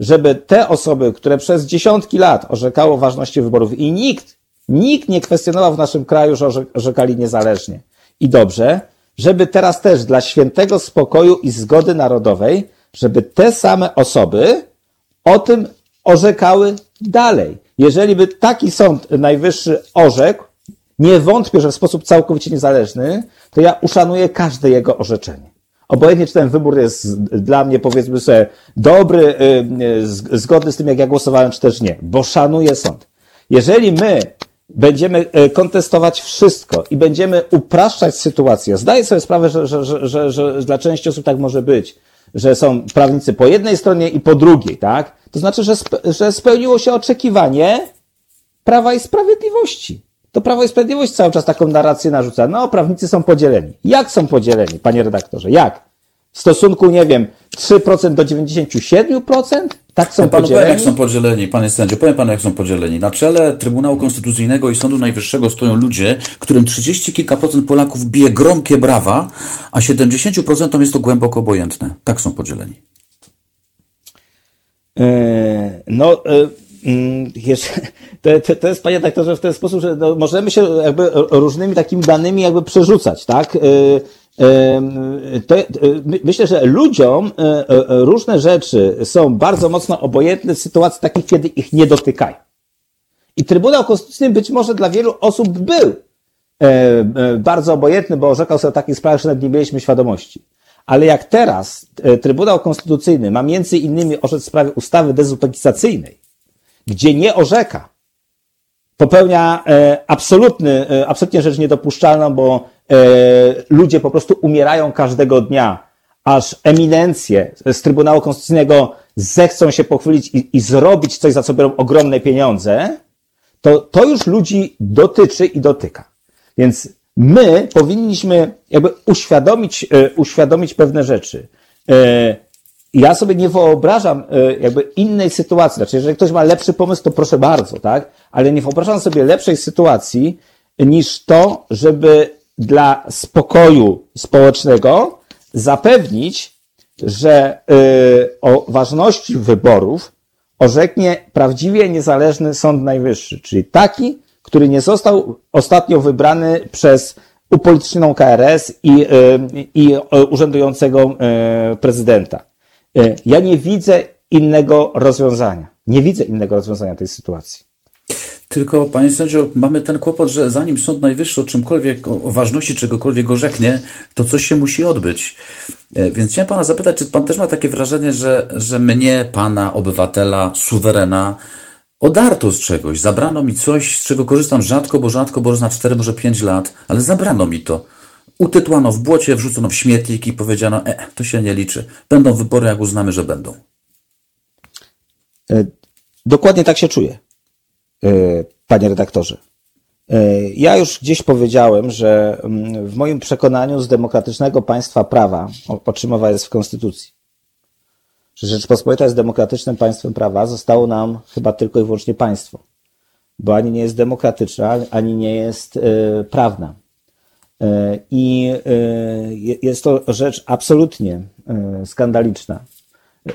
żeby te osoby, które przez dziesiątki lat orzekało ważności wyborów i nikt, nikt nie kwestionował w naszym kraju, że orzekali niezależnie i dobrze, żeby teraz też dla świętego spokoju i zgody narodowej, żeby te same osoby o tym orzekały dalej. Jeżeli by taki sąd najwyższy orzekł, nie wątpię, że w sposób całkowicie niezależny, to ja uszanuję każde jego orzeczenie. Obojętnie, czy ten wybór jest dla mnie, powiedzmy sobie, dobry, y, y, zgodny z tym, jak ja głosowałem, czy też nie, bo szanuję sąd. Jeżeli my będziemy y, kontestować wszystko i będziemy upraszczać sytuację, zdaję sobie sprawę, że, że, że, że, że dla części osób tak może być, że są prawnicy po jednej stronie i po drugiej, tak? To znaczy, że, że spełniło się oczekiwanie Prawa i Sprawiedliwości. To Prawo i Sprawiedliwość cały czas taką narrację narzuca. No, prawnicy są podzieleni. Jak są podzieleni, panie redaktorze? Jak? W stosunku, nie wiem, 3% do 97%? Tak są panu podzieleni? Powiem, jak są podzieleni, panie sędzio, powiem panu, jak są podzieleni. Na czele Trybunału Konstytucyjnego i Sądu Najwyższego stoją ludzie, którym 30 kilka procent Polaków bije gromkie brawa, a 70% jest to głęboko obojętne. Tak są podzieleni. E, no, e, mm, to, to, jest, panie doktorze, w ten sposób, że no, możemy się jakby różnymi takimi danymi jakby przerzucać, tak? E, myślę, że ludziom różne rzeczy są bardzo mocno obojętne w sytuacji takich, kiedy ich nie dotykają. I Trybunał Konstytucyjny być może dla wielu osób był bardzo obojętny, bo orzekał sobie o takich sprawach, że nawet nie mieliśmy świadomości. Ale jak teraz e, Trybunał Konstytucyjny ma między innymi orzec w sprawie ustawy dezubekizacyjnej, gdzie nie orzeka, popełnia e, absolutny, e, absolutnie rzecz niedopuszczalną, bo ludzie po prostu umierają każdego dnia, aż eminencje z Trybunału Konstytucyjnego zechcą się pochwylić i, i zrobić coś, za co biorą ogromne pieniądze, to to już ludzi dotyczy i dotyka. Więc my powinniśmy jakby uświadomić, e, uświadomić pewne rzeczy. E, ja sobie nie wyobrażam e, jakby innej sytuacji. Znaczy, jeżeli ktoś ma lepszy pomysł, to proszę bardzo, tak? Ale nie wyobrażam sobie lepszej sytuacji niż to, żeby dla spokoju społecznego zapewnić, że o ważności wyborów orzeknie prawdziwie niezależny Sąd Najwyższy, czyli taki, który nie został ostatnio wybrany przez upolitycznioną KRS i, y, i y, urzędującego y, prezydenta. Ja nie widzę innego rozwiązania. Nie widzę innego rozwiązania tej sytuacji. Tylko, panie sędzio, mamy ten kłopot, że zanim Sąd Najwyższy o czymkolwiek, o ważności czegokolwiek orzeknie, to coś się musi odbyć. E, więc chciałem pana zapytać, czy pan też ma takie wrażenie, że, że mnie, pana, obywatela, suwerena, Odarto z czegoś, zabrano mi coś, z czego korzystam rzadko, bo rzadko, bo na 4, może 5 lat, ale zabrano mi to. Utytłano w błocie, wrzucono w śmietnik i powiedziano, e, to się nie liczy. Będą wybory, jak uznamy, że będą. E, dokładnie tak się czuję, panie redaktorze. E, ja już gdzieś powiedziałem, że mm, w moim przekonaniu z demokratycznego państwa prawa, o czym mowa jest w Konstytucji, że Rzeczpospolita jest demokratycznym państwem prawa, zostało nam chyba tylko i wyłącznie państwo. Bo ani nie jest demokratyczna, ani nie jest y, prawna. I jest to rzecz absolutnie skandaliczna.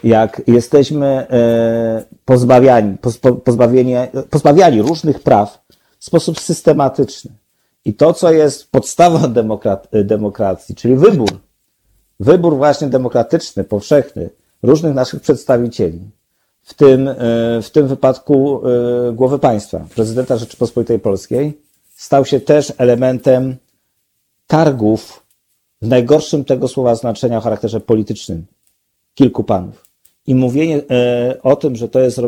Jak jesteśmy pozbawiani, pozbawieni, pozbawiani różnych praw w sposób systematyczny. I to, co jest podstawą demokracji, czyli wybór, wybór właśnie demokratyczny, powszechny, różnych naszych przedstawicieli, w tym, e, w tym wypadku e, głowy państwa, prezydenta Rzeczypospolitej Polskiej, stał się też elementem targów w najgorszym tego słowa znaczenia o charakterze politycznym kilku panów. I mówienie o tym, że to jest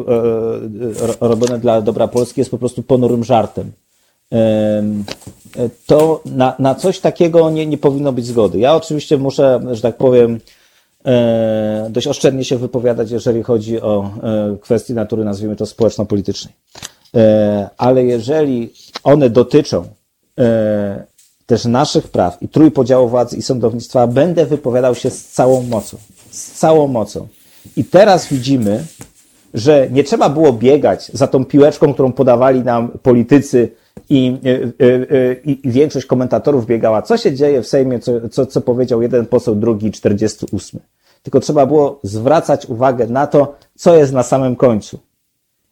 robione dla dobra Polski jest po prostu ponurym żartem. To na, na coś takiego nie, nie powinno być zgody. Ja oczywiście muszę, że tak powiem, dość oszczędnie się wypowiadać, jeżeli chodzi o kwestie natury, nazwijmy to społeczno-politycznej. Ale jeżeli one dotyczą też naszych praw i trójpodziału władzy i sądownictwa, będę wypowiadał się z całą mocą. Z całą mocą. I teraz widzimy, że nie trzeba było biegać za tą piłeczką, którą podawali nam politycy i, i, i, i większość komentatorów biegała. Co się dzieje w Sejmie, co, co, co powiedział jeden poseł, drugi, 48. Tylko trzeba było zwracać uwagę na to, co jest na samym końcu.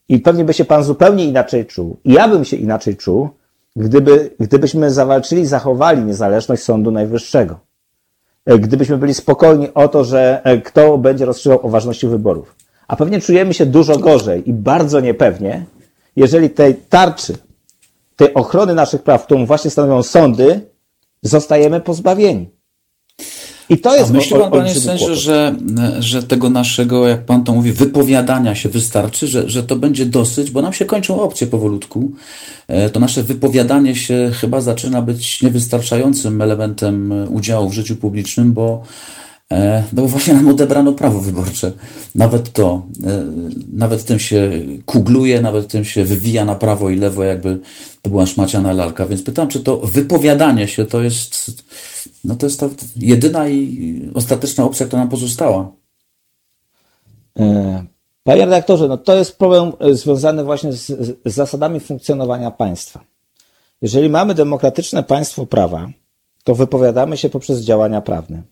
I pewnie by się pan zupełnie inaczej czuł. I ja bym się inaczej czuł, gdyby, gdybyśmy zawalczyli, zachowali niezależność Sądu Najwyższego. Gdybyśmy byli spokojni o to, że kto będzie rozstrzygał o ważności wyborów. A pewnie czujemy się dużo gorzej i bardzo niepewnie, jeżeli tej tarczy, tej ochrony naszych praw, którą właśnie stanowią sądy, zostajemy pozbawieni. I to jest A myśli pan, panie sędzio, że, że tego naszego, jak pan to mówi, wypowiadania się wystarczy, że, że to będzie dosyć, bo nam się kończą opcje powolutku. E, to nasze wypowiadanie się chyba zaczyna być niewystarczającym elementem udziału w życiu publicznym, bo no bo właśnie nam odebrano prawo wyborcze. Nawet to, e, nawet tym się kugluje, nawet tym się wywija na prawo i lewo, jakby to była szmaciana lalka. Więc pytam, czy to wypowiadanie się to jest, no to jest ta jedyna i ostateczna opcja, która nam pozostała. E, panie redaktorze, no to jest problem związany właśnie z, z zasadami funkcjonowania państwa. Jeżeli mamy demokratyczne państwo prawa, to wypowiadamy się poprzez działania prawne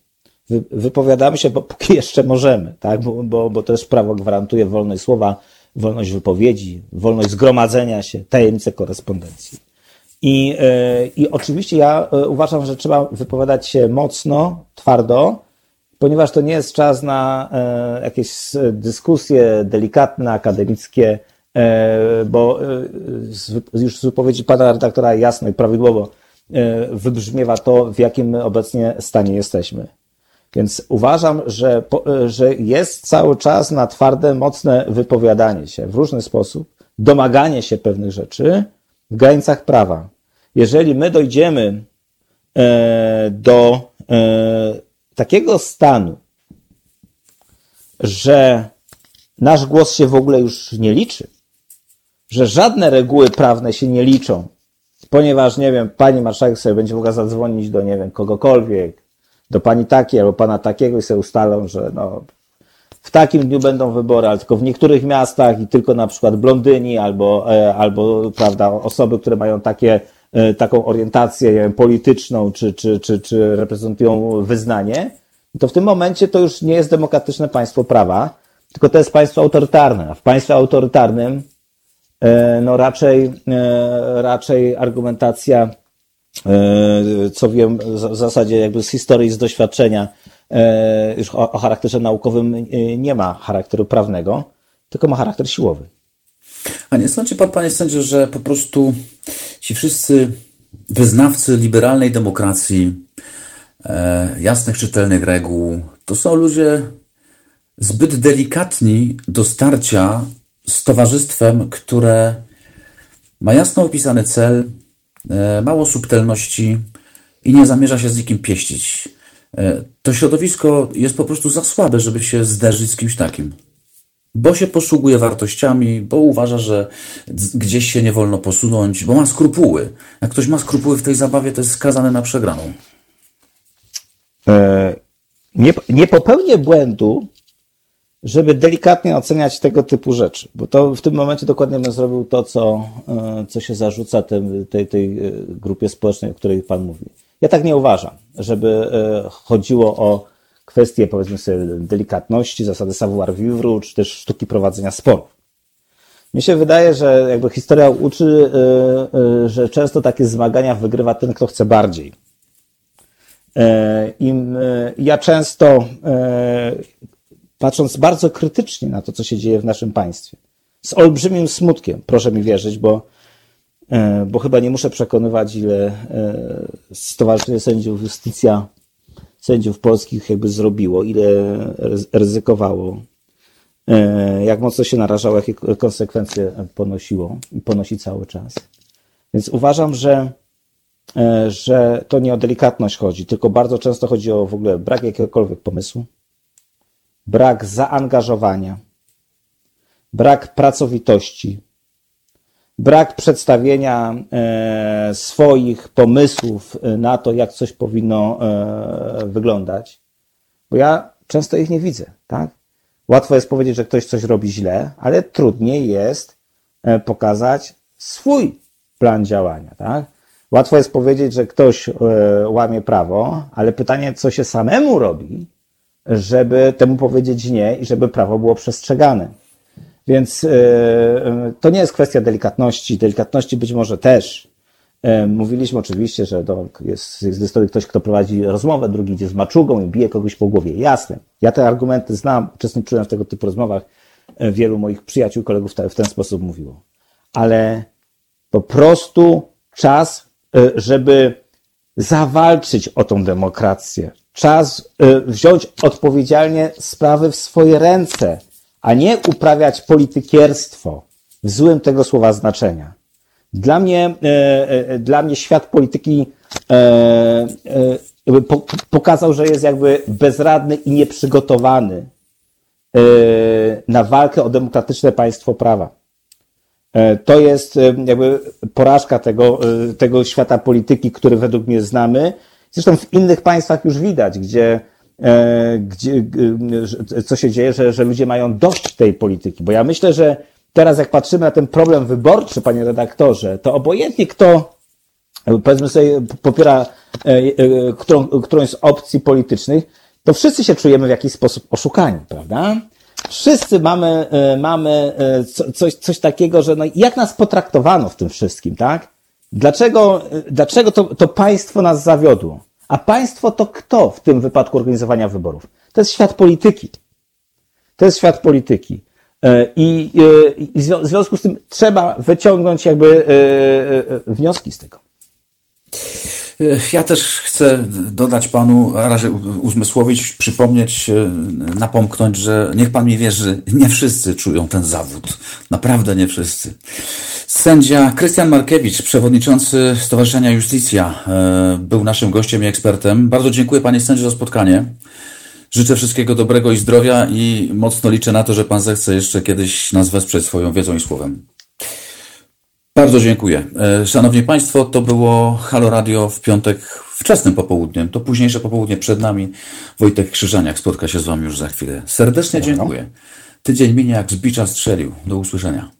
wypowiadamy się, bo póki jeszcze możemy, tak? bo, bo, bo też prawo gwarantuje wolność słowa, wolność wypowiedzi, wolność zgromadzenia się, tajemnicę korespondencji. I, yy, I oczywiście ja e, uważam, że trzeba wypowiadać się mocno, twardo, ponieważ to nie jest czas na yy, jakieś dyskusje delikatne, akademickie, bo już z wypowiedzi pana redaktora jasno i prawidłowo wybrzmiewa to, w jakim my obecnie stanie jesteśmy. Więc uważam, że, że jest cały czas na twarde, mocne wypowiadanie się w różny sposób, domaganie się pewnych rzeczy w granicach prawa. Jeżeli my dojdziemy e, do e, takiego stanu, że nasz głos się w ogóle już nie liczy, że żadne reguły prawne się nie liczą, ponieważ, nie wiem, pani marszałek sobie będzie mogła zadzwonić do, nie wiem, kogokolwiek, do pani takiej albo pana takiego i sobie ustalą, że no, w takim dniu będą wybory, ale tylko w niektórych miastach i tylko na przykład blondyni albo, e, albo prawda, osoby, które mają takie, e, taką orientację wiem, polityczną czy, czy, czy, czy reprezentują wyznanie, to w tym momencie to już nie jest demokratyczne państwo prawa, tylko to jest państwo autorytarne. A w państwie autorytarnym e, no raczej, raczej argumentacja co wiem w zasadzie jakby z historii, z doświadczenia, e, już o, charakterze naukowym e, nie ma charakteru prawnego, tylko ma charakter siłowy. A nie sądzi pan, panie sędzio, że po prostu ci wszyscy wyznawcy liberalnej demokracji, e, jasnych, czytelnych reguł, to są ludzie zbyt delikatni do starcia z towarzystwem, które ma jasno opisany cel, E, mało subtelności i nie zamierza się z nikim pieścić. E, to środowisko jest po prostu za słabe, żeby się zderzyć z kimś takim. Bo się posługuje wartościami, bo uważa, że gdzieś się nie wolno posunąć, bo ma skrupuły. Jak ktoś ma skrupuły w tej zabawie, to jest skazany na przegraną. E, nie, nie popełnię błędu, żeby delikatnie oceniać tego typu rzeczy, bo to w tym momencie dokładnie bym zrobił to, co, e, co się zarzuca tej, tej, tej e, grupie społecznej, o której Pan mówi. Ja tak nie uważam, żeby e, chodziło o kwestie, powiedzmy sobie, delikatności, zasady savoir vivre, czy też sztuki prowadzenia sporów. Mi się wydaje, że jakby historia uczy, że często takie zmagania wygrywa ten, kto chce bardziej. I ja często patrząc bardzo krytycznie na to, co się dzieje w naszym państwie. Z olbrzymim smutkiem, proszę mi wierzyć, bo, e, bo chyba nie muszę przekonywać, ile e, Stowarzyszenie Sędziów Justicja, sędziów polskich jakby zrobiło, ile ryzykowało jak mocno się narażało, jakie konsekwencje ponosiło i ponosi cały czas. Więc uważam, że, że to nie o delikatność chodzi, tylko bardzo często chodzi o w ogóle brak jakiegokolwiek pomysłu, brak zaangażowania, brak pracowitości, brak przedstawienia e, swoich pomysłów e, na to, jak coś powinno e, wyglądać, bo ja często ich nie widzę, tak? Łatwo jest powiedzieć, że ktoś coś robi źle, ale trudniej jest pokazać swój plan działania, tak? Łatwo jest powiedzieć, że ktoś łamie prawo, ale pytanie, co się samemu robi, żeby temu powiedzieć nie i żeby prawo było przestrzegane. Więc e, e, to nie jest kwestia delikatności. Delikatności być może też. E, mówiliśmy oczywiście, że to jest, z ktoś, kto prowadzi rozmowę, drugi idzie z maczugą i bije kogoś po głowie. Jasne. Ja te argumenty znam, uczestniczyłem w tego typu rozmowach. Wielu moich przyjaciół, kolegów w ten sposób mówiło. Ale po prostu czas, żeby zawalczyć o tą demokrację. Czas wziąć odpowiedzialnie sprawy w swoje ręce a nie uprawiać politykierstwo w złym tego słowa znaczenia. Dla mnie, e, e, dla mnie świat polityki pokazał, że jest jakby bezradny i nieprzygotowany na walkę o demokratyczne państwo prawa. To jest jakby porażka tego, tego świata polityki, który według mnie znamy. Zresztą w innych państwach już widać, gdzie E, gdzie, co się dzieje, że, że ludzie mają dość tej polityki. Bo ja myślę, że teraz jak patrzymy na ten problem wyborczy, panie redaktorze, to obojętnie kto, powiedzmy sobie, popiera e, e, którą, którąś z opcji politycznych, to wszyscy się czujemy w jakiś sposób oszukani, prawda? Wszyscy mamy, mamy coś, coś takiego, że no, jak nas potraktowano w tym wszystkim, tak? Dlaczego, dlaczego to, to państwo nas zawiodło? A państwo to kto w tym wypadku organizowania wyborów? To jest świat polityki. To jest świat polityki. E, I, e, w związku z tym trzeba wyciągnąć jakby e, wnioski z tego. Ja też chcę dodać panu, razie uzmysłowić, przypomnieć, napomknąć, że niech pan mi wierzy, nie wszyscy czują ten zawód. Naprawdę nie wszyscy. Sędzia Krystian Markiewicz, przewodniczący Stowarzyszenia Justicja, e, był naszym gościem i ekspertem. Bardzo dziękuję panie sędzio za spotkanie. Życzę wszystkiego dobrego i zdrowia i mocno liczę na to, że pan zechce jeszcze kiedyś nas wesprzeć swoją wiedzą i słowem. Bardzo dziękuję. E, szanowni Państwo, to było Halo Radio w piątek wczesnym popołudniem. To późniejsze popołudnie przed nami. Wojtek Krzyżaniak spotka się z Wami już za chwilę. Serdecznie dziękuję. Tydzień minie jak z bicza strzelił. Do usłyszenia.